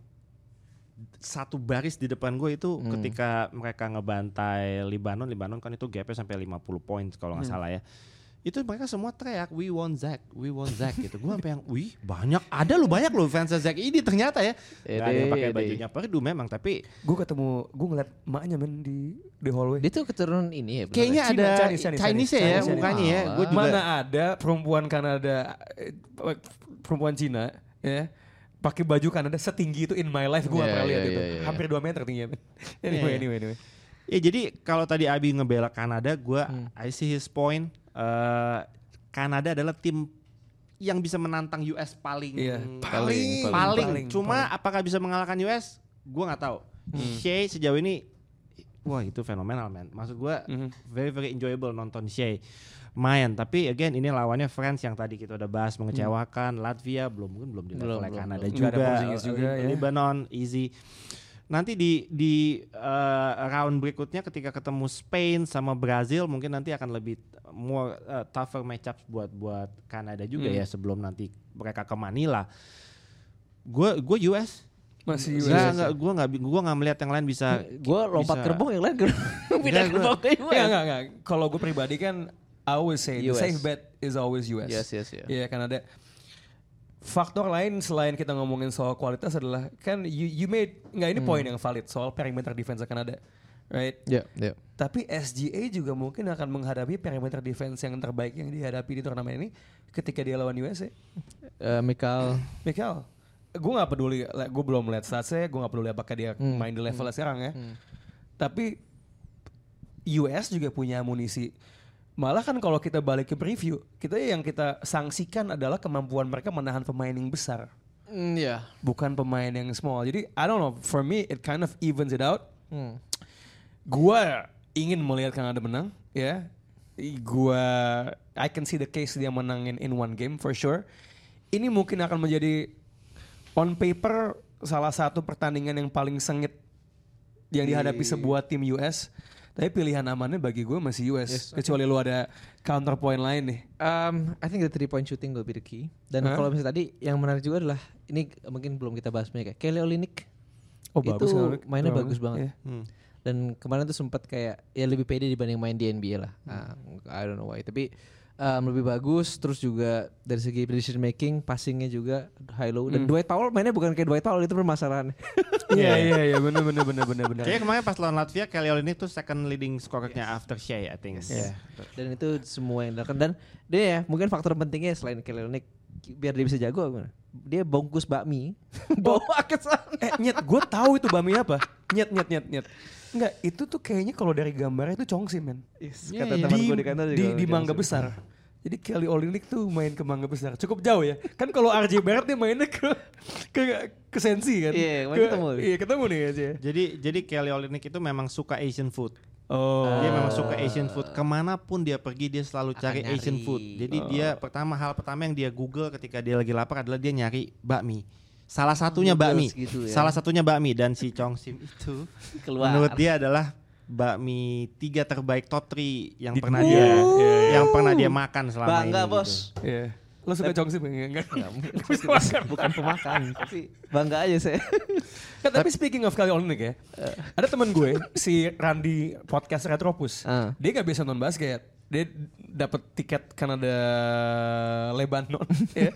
satu baris di depan gue itu Hmm. ketika mereka ngebantai Libanon, Libanon kan itu gapnya sampai 50 poin kalau nggak Hmm. salah ya. Itu mereka semua teriak, we want Zach, we want Zach gitu. Gue sampai yang, wih banyak, ada lu banyak lu fans Zach Edey ternyata ya. Gak ada yang pakai Ede, bajunya Purdue memang, tapi Gue ketemu, gue ngeliat maknya men di di hallway. Dia tuh keturunan ini ya. bener kayaknya Cina, ada Chinese, Chinese, Chinese, ya Chinese, Chinese. mukanya ya. Gue juga Mana ada perempuan Kanada, eh, perempuan Cina, ya, pakai baju Kanada setinggi itu in my life gue Iya, pernah lihat iya, itu. iya, iya. Hampir 2 meter tingginya. men. anyway, Iya. anyway, anyway. Ya jadi kalau tadi Abi ngebela Kanada, gua Hmm. I see his point. Eh, Kanada adalah tim yang bisa menantang US paling Iya, paling, paling, paling. paling, Cuma apakah bisa mengalahkan US? Gua nggak tahu. Hmm. Shea sejauh ini wah itu fenomenal man. Maksud gua Mhm. very very enjoyable nonton Shea. Main, tapi again ini lawannya France yang tadi kita udah bahas mengecewakan, Latvia belum mungkin belum di level Kanada belum. juga, ada Porzingis eh, juga, ya. Lebanon easy. Nanti di di eh, round berikutnya ketika ketemu Spain sama Brazil mungkin nanti akan lebih more eh, tougher matchup buat buat Kanada juga Hmm. ya sebelum nanti mereka ke Manila. Gue gue US. Masih US. Nggak, nggak, gue nggak gue nggak melihat yang lain bisa. Gue lompat bisa- gerbong yang lain gerbong. Pindah Enggak, gua- gerbong ke US. Ya enggak enggak. Kalau gue pribadi kan I always say the US. safe bet is always US. Yes, yes, yeah. Iya kan ada faktor lain selain kita ngomongin soal kualitas adalah kan you, you made nggak ini poin yang valid soal perimeter defense akan ada. Right? Ya, ya. Tapi SGA juga mungkin akan menghadapi perimeter defense yang terbaik yang dihadapi di turnamen ini ketika dia lawan USA. Eh, Mikal Michael, gue nggak peduli, gue belum melihat statsnya, gue nggak peduli apakah dia main di levelnya sekarang ya. Tapi US juga punya amunisi. Malah kan kalau kita balik ke preview, kita yang kita sanksikan adalah kemampuan mereka menahan pemain yang besar, Hmm, ya. bukan pemain yang small. Jadi I don't know, for me it kind of evens it out. Hmm. Gua ingin melihat Kanada menang, ya. Gua I can see the case dia menangin in one game for sure. Ini mungkin akan menjadi on paper salah satu pertandingan yang paling sengit yang dihadapi sebuah tim US. Tapi pilihan amannya bagi gue masih US. Kecuali lu ada counterpoint lain nih. Um, I think the three point shooting will be the key. Dan Hah? kalau misalnya tadi yang menarik juga adalah ini mungkin belum kita bahas banyak ya. Kelly Olynyk Oh, itu bagus mainnya Bagus. banget. Iya. Hmm. Dan kemarin tuh sempat kayak ya lebih pede dibanding main di NBA lah. Ah, I don't know why. Tapi um, lebih bagus. Terus juga dari segi decision making, passingnya juga high low. Dan Dwight Powell mainnya bukan kayak Dwight Powell itu permasalahan. Iya iya iya benar benar benar benar benar. Kayaknya kemarin pas lawan Latvia, Kelly Olynyk tuh second leading scorernya after Shea, I think. Iya. dan itu semua yang dilakukan dan dia ya mungkin faktor pentingnya selain Kelly Olynyk biar dia bisa jago gimana? Dia bungkus bakmi bawa ke sana. Eh nyet, gue tahu itu bami apa. Nyet nyet nyet nyet. Enggak, itu tuh kayaknya kalau dari gambarnya itu congsi men. Kata Iya, teman di, gue di kantor juga di, di Mangga. Besar. Jadi Kelly Olynyk tuh main ke Mangga Besar. Cukup jauh ya. Kan kalau RJ Barrett dia mainnya ke ke ke Sensi kan. Iya, kemarin Ke- ketemu. Iya, ketemu nih aja. Jadi jadi Kelly Olynyk itu memang suka Asian food. Oh. Dia memang suka Asian food. Ke mana pun dia pergi dia selalu Akan cari Asian food. Jadi dia pertama hal pertama yang dia Google ketika dia lagi lapar adalah dia nyari bakmi. Salah satunya bakmi. Gitu ya. Salah satunya bakmi dan si Chong Sim itu Keluar. menurut dia adalah bakmi tiga terbaik top 3 yang Di pernah dia Iya, iya. yang pernah dia makan selama Bangga ini. bos. gitu. Iya. Lo suka congsi enggak? Enggak. Bukan, bukan pemakan tapi bangga aja saya. Kan, tapi speaking of Kelly Olynyk ya, ada teman gue si Randy podcast Retropus, Ah. dia gak bisa nonton basket, dia dapat tiket Kanada Lebanon. ya.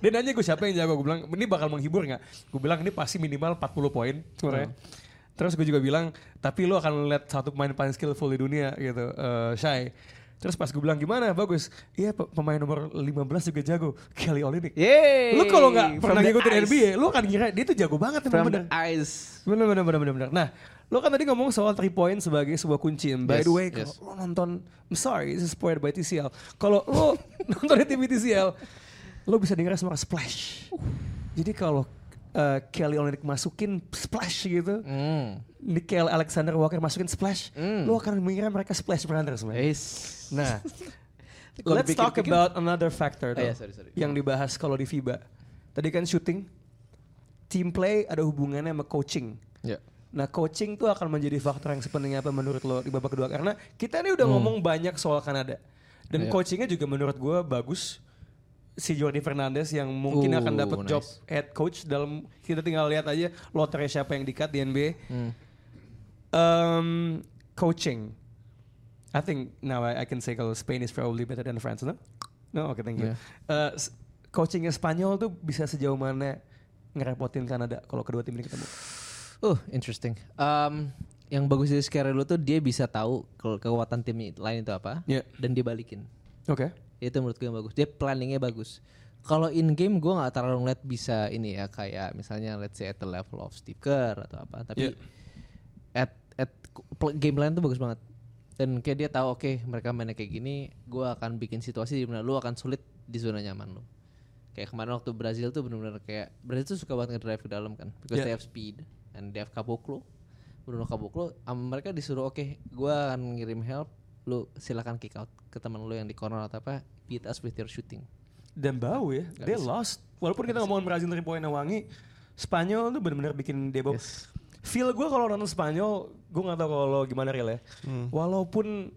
Dia nanya gue siapa yang jago, gue bilang ini bakal menghibur nggak? Gue bilang ini pasti minimal 40 poin sebenarnya. Terus gue juga bilang, tapi lo akan lihat satu pemain paling skillful di dunia gitu, eh Shai. Terus pas gue bilang gimana bagus, iya pe- pemain nomor 15 juga jago, Kelly Olynyk. Yeay. Lu kalau nggak pernah ngikutin ice. NBA, lu akan ngira dia tuh jago banget From bener. the eyes. Bener bener bener bener bener. Nah, lo kan tadi ngomong soal three point sebagai sebuah kunci. By Yes, the way, kalau yes. lo nonton, I'm sorry, this is supported by TCL. Kalau lo nonton di TV TCL, lo bisa dengar suara splash. Jadi kalau uh, Kelly Olynyk masukin splash gitu, Hmm. Nickel Alexander Walker masukin splash, Hmm. lo akan mengira mereka splash brothers, man. Yes. Nah, let's talk dipikir-pikir- about another factor Oh, though, iya, sorry, sorry. yang dibahas kalau di FIBA. Tadi kan shooting, team play ada hubungannya sama coaching. Ya. Nah coaching tuh akan menjadi faktor yang sepenting apa menurut lo di babak kedua karena kita ini udah ngomong banyak soal Kanada dan. Iya. coachingnya juga menurut gue bagus si Jordi Fernandez yang mungkin Uh, akan dapat nice. job head coach dalam kita tinggal lihat aja lotre siapa yang dikat di NBA. Hmm. Um, coaching, I think now I, I can say kalau Spain is probably better than France, no? No, oke thank you. Yeah. Uh, coachingnya Spanyol tuh bisa sejauh mana ngerepotin Kanada kalau kedua tim ini ketemu? Uh, interesting. Um, yang bagus dari Scarello tuh dia bisa tahu ke- kekuatan tim lain itu apa Iya. dan dia balikin. Oke. Itu menurut gue yang bagus. Dia planningnya bagus. Kalau in game gue nggak terlalu ngeliat bisa ini ya kayak misalnya let's say at the level of Steve Kerr atau apa. Tapi Yeah. at at game lain tuh bagus banget. Dan kayak dia tahu oke mereka mainnya kayak gini, gue akan bikin situasi di mana lu akan sulit di zona nyaman lu. Kayak kemarin waktu Brazil tuh benar-benar kayak Brazil tuh suka banget ngedrive ke dalam kan, because Yeah. they have speed and they have caboclo. Bruno Caboclo, mereka disuruh oke, gue akan ngirim help, lu silakan kick out ke teman lu yang di corner atau apa, beat us with your shooting. Dan bau ya, dia lost. Walaupun kita ngomongin Brazil dari poinnya wangi, Spanyol tuh benar-benar bikin dia bau. Yes. Feel gue kalau nonton Spanyol, gue gak tau kalau gimana real ya. Walaupun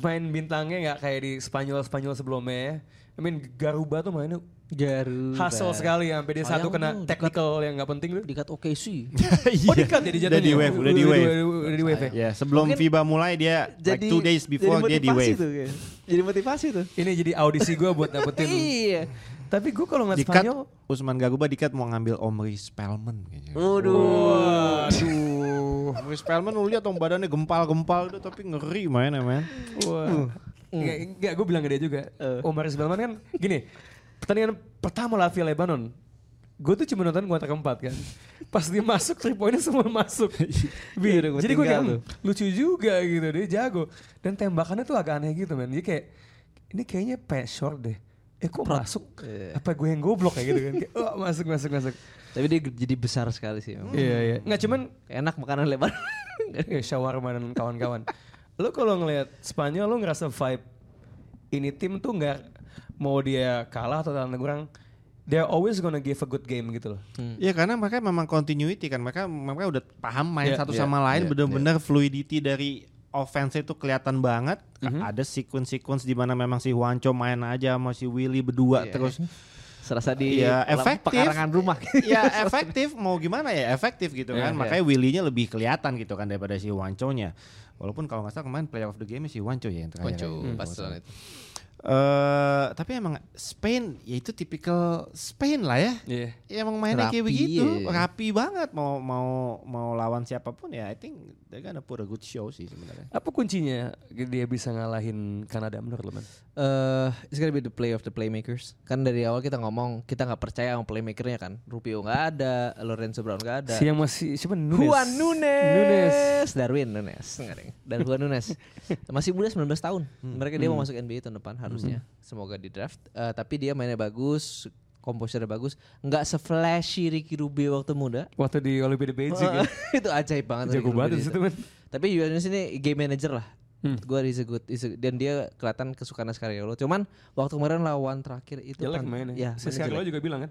main bintangnya nggak kayak di Spanyol Spanyol sebelumnya ya. I mean Garuba tuh mainnya Garuba. hustle sekali ya, sampai dia Sayang satu kena tuh, technical yang nggak penting tuh. Dikat OKC. Oh dikat jadi Udah jatuhnya. di wave, udah di wave. Udah di wave ya. Ya, sebelum Mungkin FIBA mulai dia like two days before dia di wave. Tuh, kayak. jadi motivasi tuh. Ini jadi audisi gue buat dapetin. iya. Tapi gue kalau ngeliat Dikat Spanyol, Usman Garuba dikat mau ngambil Omri Spellman kayaknya. Waduh. aduh, Omri Spellman lu lihat dong badannya gempal-gempal tuh tapi ngeri mainnya men. wah. Enggak, enggak gue bilang ke dia juga. Omar Spellman kan gini, pertandingan pertama Latvia Lebanon, gue tuh cuma nonton kuarter keempat kan. Pas dia masuk, three pointnya semua masuk. Iya, gua jadi gue kayak "Hmm, lucu juga gitu, dia jago. Dan tembakannya tuh agak aneh gitu men. Dia kayak, ini kayaknya pass short deh. Eh kok masuk? Iya. Apa gue yang goblok kayak gitu kan? Kayak, oh, masuk, masuk, masuk. Tapi dia jadi besar sekali sih. memang. Iya, iya. Nggak cuman Enak makanan lebar. ya, shawarma dan kawan-kawan. Lo kalau ngelihat Spanyol lo ngerasa vibe ini tim tuh nggak mau dia kalah atau tanda kurang they're always gonna give a good game gitu loh. Iya karena mereka memang continuity kan mereka mereka udah paham main Iya, satu iya, sama lain iya, bener-bener fluidity dari offense itu kelihatan banget. Ada sequence-sequence di mana memang si Juancho main aja sama si Willy berdua Iya. terus Serasa di Iya, dalam efektif. pekarangan rumah. ya efektif mau gimana ya efektif gitu Iya, kan iya. makanya Willy-nya lebih kelihatan gitu kan daripada si Wancho-nya walaupun kalau nggak salah kemarin player of the game si Wancho ya yang terakhir Konco, ya. pas itu. Eh, tapi emang Spain ya itu tipikal Spain lah ya Iya. Ya emang mainnya kayak begitu, iya. rapi banget mau mau mau lawan siapa pun ya. I think they're gonna put a good show sih sebenarnya. Apa kuncinya dia bisa ngalahin Kanada menurut lo man? Eh, it's gonna be the play of the playmakers. Kan dari awal kita ngomong kita nggak percaya sama playmakernya kan. Rubio nggak ada, Lorenzo Brown nggak ada. Si yang masih siapa Nunes? Juan Nunes. Nunes. Darwin Nunes. Enggak, Juan Nunes. Masih muda 19 tahun. Mereka dia mau masuk NBA tahun depan harusnya. Semoga di draft. Eh, tapi dia mainnya bagus, komposernya bagus. Nggak se-flashy Ricky Rubio waktu muda. Waktu di Olimpiade Beijing ya. itu ajaib banget. Jago banget situ man. Tapi Nunes ini game manager lah. Hmm. Gue is a good, is a- dan dia kelihatan kesukaan Ascariolo. Cuman waktu kemarin lawan terakhir itu Jelek kan- mainnya. Ya, si Scarlett jelek. juga bilang kan.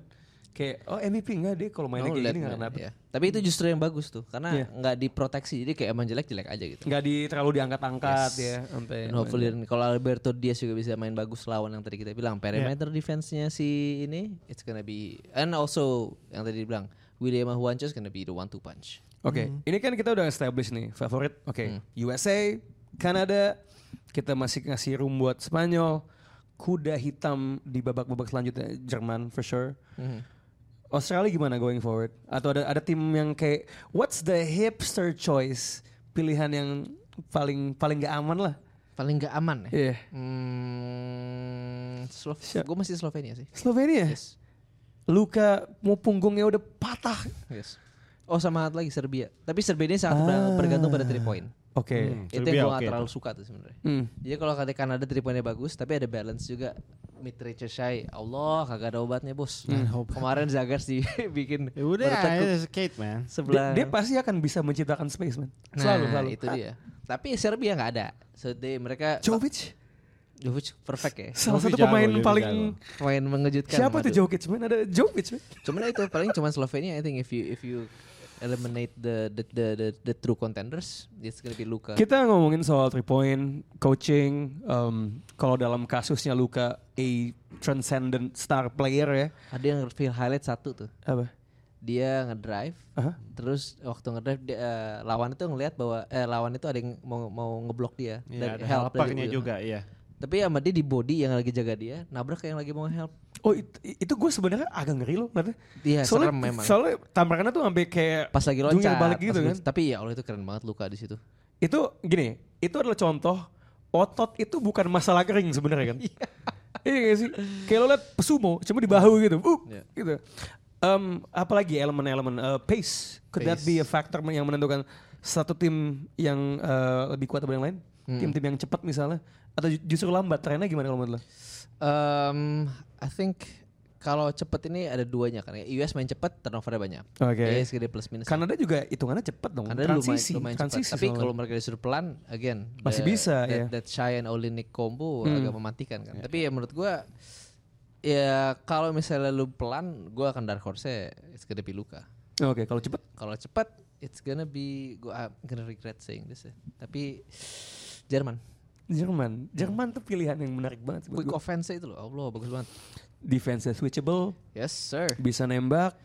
Kayak oh MVP enggak dia kalau mainnya No, kayak gini nggak mainnya, kenapa. ya. Tapi itu justru yang bagus tuh, karena Iya. nggak diproteksi, jadi kayak emang jelek jelek aja gitu. Nggak di terlalu diangkat-angkat Yes. ya sampai. Dan hopefully kalau Alberto Diaz juga bisa main bagus lawan yang tadi kita bilang perimeter defense-nya si ini it's gonna be and also yang tadi dibilang William Juancho is gonna be the one two punch. Oke, ini kan kita udah establish nih favorit. Oke, USA, Kanada, kita masih ngasih room buat Spanyol. Kuda hitam di babak-babak selanjutnya Jerman for sure. Mhm. Australia gimana going forward? Atau ada ada tim yang kayak what's the hipster choice? Pilihan yang paling paling gak aman lah. Paling nggak aman ya. Iya. Hmm, Slov gue masih Slovenia sih. Slovenia. Yes. Luka mau punggungnya udah patah. Yes. Oh sama lagi Serbia. Tapi Serbia ini sangat ber- bergantung pada three point. Oke. Hmm, Itu yang gue oke gak terlalu suka tuh sebenarnya. Hmm. Jadi kalau kata Kanada three pointnya bagus, tapi ada balance juga. Mid range shy, Allah kagak ada obatnya bos. Kemarin Zagars dibikin Ya udah, skate man. Dia, sebelah. dia pasti akan bisa menciptakan space man. nah, Selalu selalu. itu dia. Tapi Serbia nggak ada. So they, mereka Jovic Jovic perfect ya. salah Jovic satu jago, pemain Jovic paling jago. Pemain mengejutkan. siapa tuh. Jokic man? Ada Jovic man. Cuman itu paling cuma Slovenia I think if you if you eliminate the the the the, the true contenders, it's gonna be Luka. Kita ngomongin soal three point, coaching, um, kalau dalam kasusnya Luka a transcendent star player ya. Ada yang feel highlight satu tuh. Apa? Dia ngedrive, Aha. terus waktu ngedrive dia, eh, lawan itu ngelihat bahwa eh, lawan itu ada yang mau mau ngeblok dia Iya, ada help dari juga, iya. Tapi sama dia di body yang lagi jaga dia, nabrak yang lagi mau help. Oh itu, itu gue sebenarnya agak ngeri loh ngeliatnya. Iya, soalnya, serem memang. Soalnya tamparannya tuh sampai kayak Pas lagi loncat, balik gitu kan. Tapi ya Allah itu keren banget luka di situ. Itu gini, itu adalah contoh otot itu bukan masalah kering sebenarnya kan. iya gak sih? Kayak lo liat pesumo, cuma di bahu gitu. Uh, Iya. gitu. Um, apalagi elemen-elemen uh, pace. Could that Pace. be a factor yang menentukan satu tim yang uh, lebih kuat daripada yang lain? Hmm. Tim-tim yang cepat misalnya? Atau ju- justru lambat? Trennya gimana kalau menurut lo? Um, I think kalau cepet ini ada duanya kan. US main cepet, turnovernya banyak. Oke. Ya, segede plus minus. Kanada juga hitungannya cepat dong. Kanada lumayan, transisi, lumayan cepat. transisi Tapi kalau mereka disuruh pelan, again Masih bisa, that, ya. That shy and Olinik combo Hmm. agak mematikan kan. Tapi ya menurut gua ya kalau misalnya lu pelan, gua akan dark horse it's gonna be Luka. Oke, kalau cepat Kalau cepat, it's gonna be gua I'm gonna regret saying this ya. Tapi Jerman, Jerman. Jerman tuh pilihan yang menarik banget. quick offense itu loh, Allah bagus banget. Defense switchable, Yes sir. bisa nembak.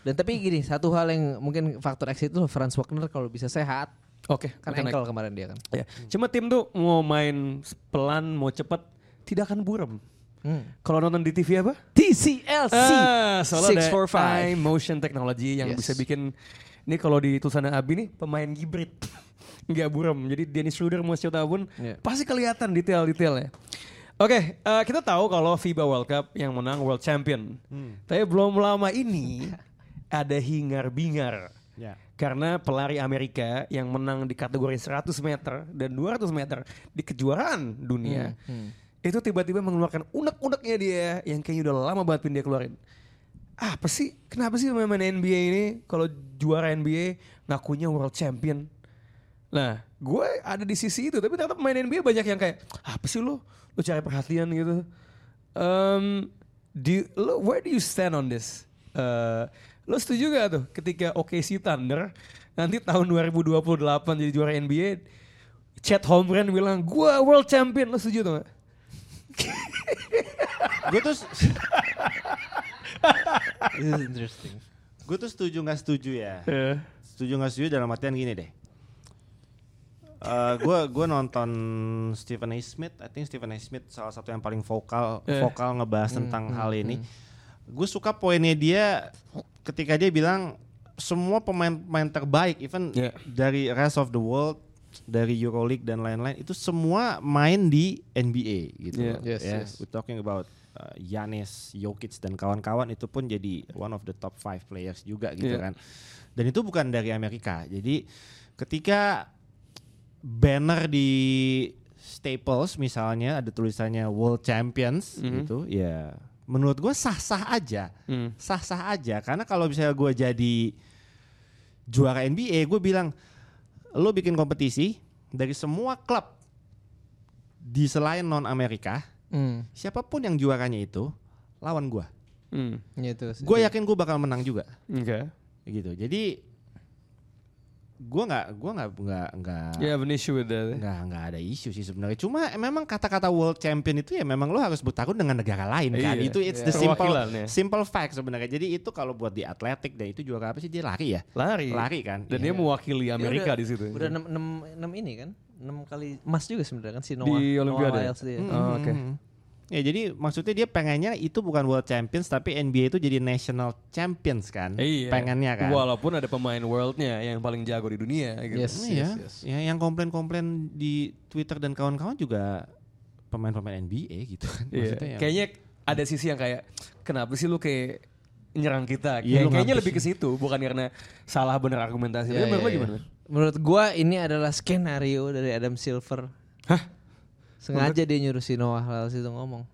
Dan tapi gini, satu hal yang mungkin faktor X itu Franz Wagner kalau bisa sehat, Oke, kan oke, naik. ankle kemarin dia kan. Ya. Cuma tim tuh mau main pelan, mau cepat, tidak akan buram. Hmm. Kalau nonton di TV apa? TCLC Ah, soalnya ada 645. eye motion technology yang Yes. bisa bikin ini kalau di tulisannya Abi nih pemain hybrid. Nggak buram. Jadi Dennis Schroeder mau siapa pun Iya. pasti kelihatan detail-detailnya. Oke, eh, kita tahu kalau FIBA World Cup yang menang World Champion. Tapi belum lama ini ada hingar-bingar. Ya. Karena pelari Amerika yang menang di kategori 100 meter dan 200 meter di kejuaraan dunia Hmm. itu tiba-tiba mengeluarkan unek-uneknya dia yang kayaknya udah lama banget dia keluarin. Ah, apa sih? Kenapa sih pemain NBA ini kalau juara NBA ngakunya world champion? Nah, gue ada di sisi itu, tapi ternyata pemain NBA banyak yang kayak apa sih lo? Lo cari perhatian gitu. Um, do lo where do you stand on this? Eh, lo setuju gak tuh ketika OKC Thunder nanti tahun 2028 jadi juara NBA, Chet Holmgren bilang gua world champion, lo setuju tuh gak? Gue tuh This is interesting. gue tuh setuju nggak setuju ya. Eh. Setuju nggak setuju dalam artian gini deh. Gue gue nonton Stephen A. Smith, I think Stephen A. Smith salah satu yang paling vokal Eh. vokal ngebahas tentang hal ini. Gue suka poinnya dia ketika dia bilang semua pemain-pemain terbaik, even Yeah. dari rest of the world, dari EuroLeague dan lain-lain itu semua main di NBA gitu. Yeah. Yes, Ya, yes. We're talking about uh, Giannis, Jokic dan kawan-kawan itu pun jadi one of the top five players juga gitu Yeah. kan. Dan itu bukan dari Amerika. Jadi ketika banner di Staples misalnya ada tulisannya World Champions Mhm. gitu, ya menurut gue sah-sah aja, Hmm. sah-sah aja. Karena kalau misalnya gue jadi juara NBA, gue bilang lo bikin kompetisi dari semua klub di selain non Amerika, Hmm. siapa pun yang juaranya itu lawan gue. Hmm. Gitu sih. Gue yakin gue bakal menang juga, Oke. gitu. Jadi gue nggak, gue nggak, nggak, nggak. You have an issue with that. eh? Nggak nggak ada isu sih sebenarnya. Cuma memang kata-kata world champion itu ya memang lo harus bertarung dengan negara lain kan. Iya. Itu it's Iya. the simple ya. simple fact sebenarnya. Jadi itu kalau buat di atletik dan itu juga apa sih dia lari ya? Lari. Lari kan. Dan Iya. dia mewakili Dia Amerika udah- di situ. Udah 6, 6, 6 ini kan? 6 kali emas juga sebenarnya kan si Noah. Di Olimpiade? Noah Lyles dia. Mm, Oh, oke. mm. Ya jadi maksudnya dia pengennya itu bukan world champions tapi NBA itu jadi national champions kan. Iya. Pengennya kan. Walaupun ada pemain worldnya yang paling jago di dunia. Gitu. Yes. Iya. Ya yang komplain-komplain di Twitter dan kawan-kawan juga pemain-pemain NBA gitu kan. Iya. Maksudnya yang- Kayaknya ada sisi yang kayak kenapa sih lu kayak nyerang kita? Iya, Kayak- lu kayaknya lebih ke situ bukan karena salah bener argumentasi. Tapi Iya, menurut lu iya, gimana? Menurut gua ini adalah skenario dari Adam Silver. Hah? Sengaja dia nyuruh si Noah Lyles itu ngomong.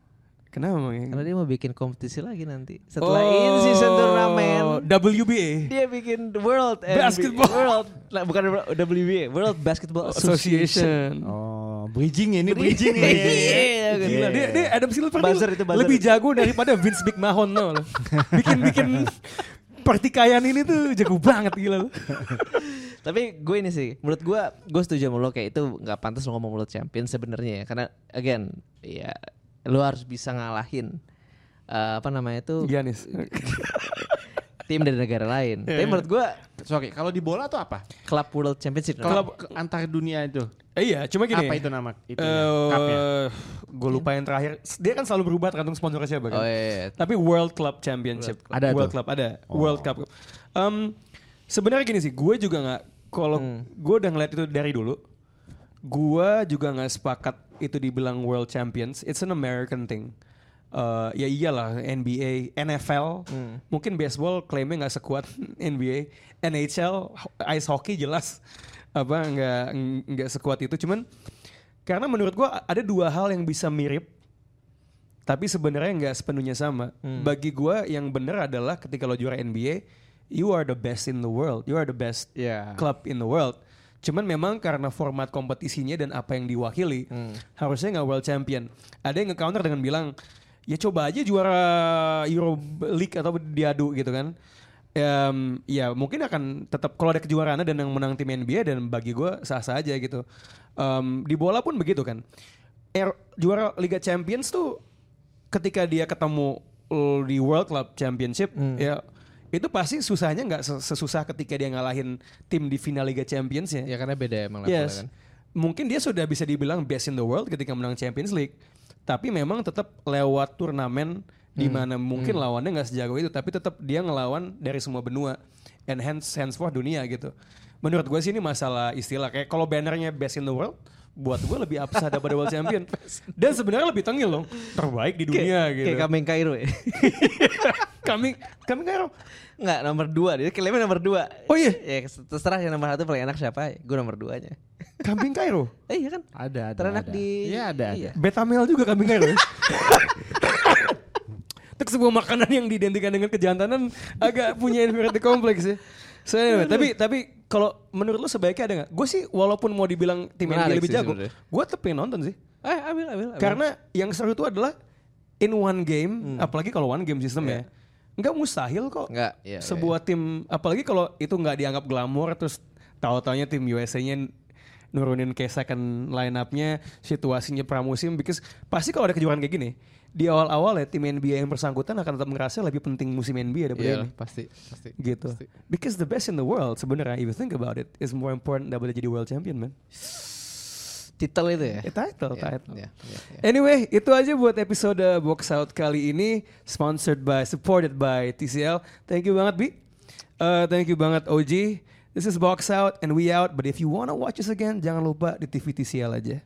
Kenapa emang? Karena dia mau bikin kompetisi lagi nanti. Setelah in season turnamen, WBA dia bikin World NBA Basketball. World lah, bukan WBA, World Basketball Association. Association. Oh, bridging ini bridging ya. Iya, Gila, dia, dia Adam Silver Buzzer itu, buzzer. lebih jago daripada Vince McMahon no. Bikin-bikin pertikaian ini tuh jago banget gila lu. Tapi gue ini sih, menurut gue, gue setuju sama lo kayak itu nggak pantas lo ngomong World Champion sebenarnya ya, karena again, ya lo harus bisa ngalahin eh, apa namanya itu Giannis. tim dari negara lain. Tapi menurut gue Sorry, kalau di bola tuh apa? Club World Championship. Kalau antar dunia itu. Eh, iya, cuma gini. Apa itu nama itu? cupnya? Eh, gue lupa yang terakhir. Dia kan selalu berubah tergantung sponsornya siapa kan. Oh iya, iya. Tapi World Club Championship. World Club. Ada World tuh? Club ada. Oh. World Cup. Em, Sebenarnya gini sih, gue juga nggak. Kalau Hmm. gue udah ngeliat itu dari dulu. gua juga nggak sepakat itu dibilang world champions. It's an American thing. Uh, ya iyalah NBA, NFL, mungkin baseball klaimnya nggak sekuat NBA, NHL, ice hockey jelas apa nggak nggak sekuat itu. Cuman karena menurut gua ada dua hal yang bisa mirip, tapi sebenarnya nggak sepenuhnya sama. Bagi gua yang benar adalah ketika lo juara NBA, you are the best in the world, you are the best Ya. club in the world. Cuman memang karena format kompetisinya dan apa yang diwakili, harusnya nggak world champion. Ada yang nge-counter dengan bilang, ya coba aja juara Euro League atau diadu gitu kan. Em, ya mungkin akan tetap kalau ada kejuaraan dan yang menang tim NBA dan bagi gue sah-sah aja gitu. Em, di bola pun begitu kan. Er- juara Liga Champions tuh ketika dia ketemu di World Club Championship ya itu pasti susahnya nggak se- sesusah ketika dia ngalahin tim di final Liga Champions ya. Ya karena beda emang Yes. kan. Mungkin dia sudah bisa dibilang best in the world ketika menang Champions League. Tapi memang tetap lewat turnamen di Hmm. mana mungkin lawannya nggak sejago itu, tapi tetap dia ngelawan dari semua benua. And hence henceforth dunia gitu. Menurut gue sih ini masalah istilah kayak kalau bannernya best in the world, buat gue lebih absah daripada world champion. Dan sebenarnya lebih tengil loh, terbaik di dunia gitu. Kayak Kameng Cairo ya. kami kami kan Enggak, nomor dua. Dia klaimnya nomor dua. Oh iya? Ya terserah yang nomor satu paling enak siapa. Gue nomor duanya. kambing Kairo. Eh iya kan? Ada, ada. Terenak ada. di... Iya, ada, ada. Iya. Betamel juga kambing Kairo. ya? Itu sebuah makanan yang diidentikan dengan kejantanan agak punya inferiority kompleks ya. So anyway, tapi tapi kalau menurut lu sebaiknya ada nggak? Gue sih walaupun mau dibilang tim NBA lebih jago, gue tetep pengen nonton sih. Eh ambil, ambil, ambil. Karena yang seru itu adalah in one game, apalagi kalau one game system ya, nggak mustahil kok. Nggak, iya, sebuah tim, apalagi kalau itu nggak dianggap glamor, terus tahu-taunya tim USA-nya nurunin kayak second line up-nya, situasinya pramusim, because pasti kalau ada kejuaraan kayak gini, di awal-awal ya tim NBA yang bersangkutan akan tetap ngerasa lebih penting musim NBA daripada Iya, ini. pasti, pasti. Gitu. pasti. Because the best in the world sebenarnya, if you think about it, is more important daripada jadi world champion, man. Titel itu ya? Eh, title, Iya, title. iya, iya, iya. Anyway, itu aja buat episode Box Out kali ini. Sponsored by, supported by TCL. Thank you banget, Bi. Uh, thank you banget, OG. This is Box Out and we out. But if you wanna watch us again, jangan lupa di TV TCL aja.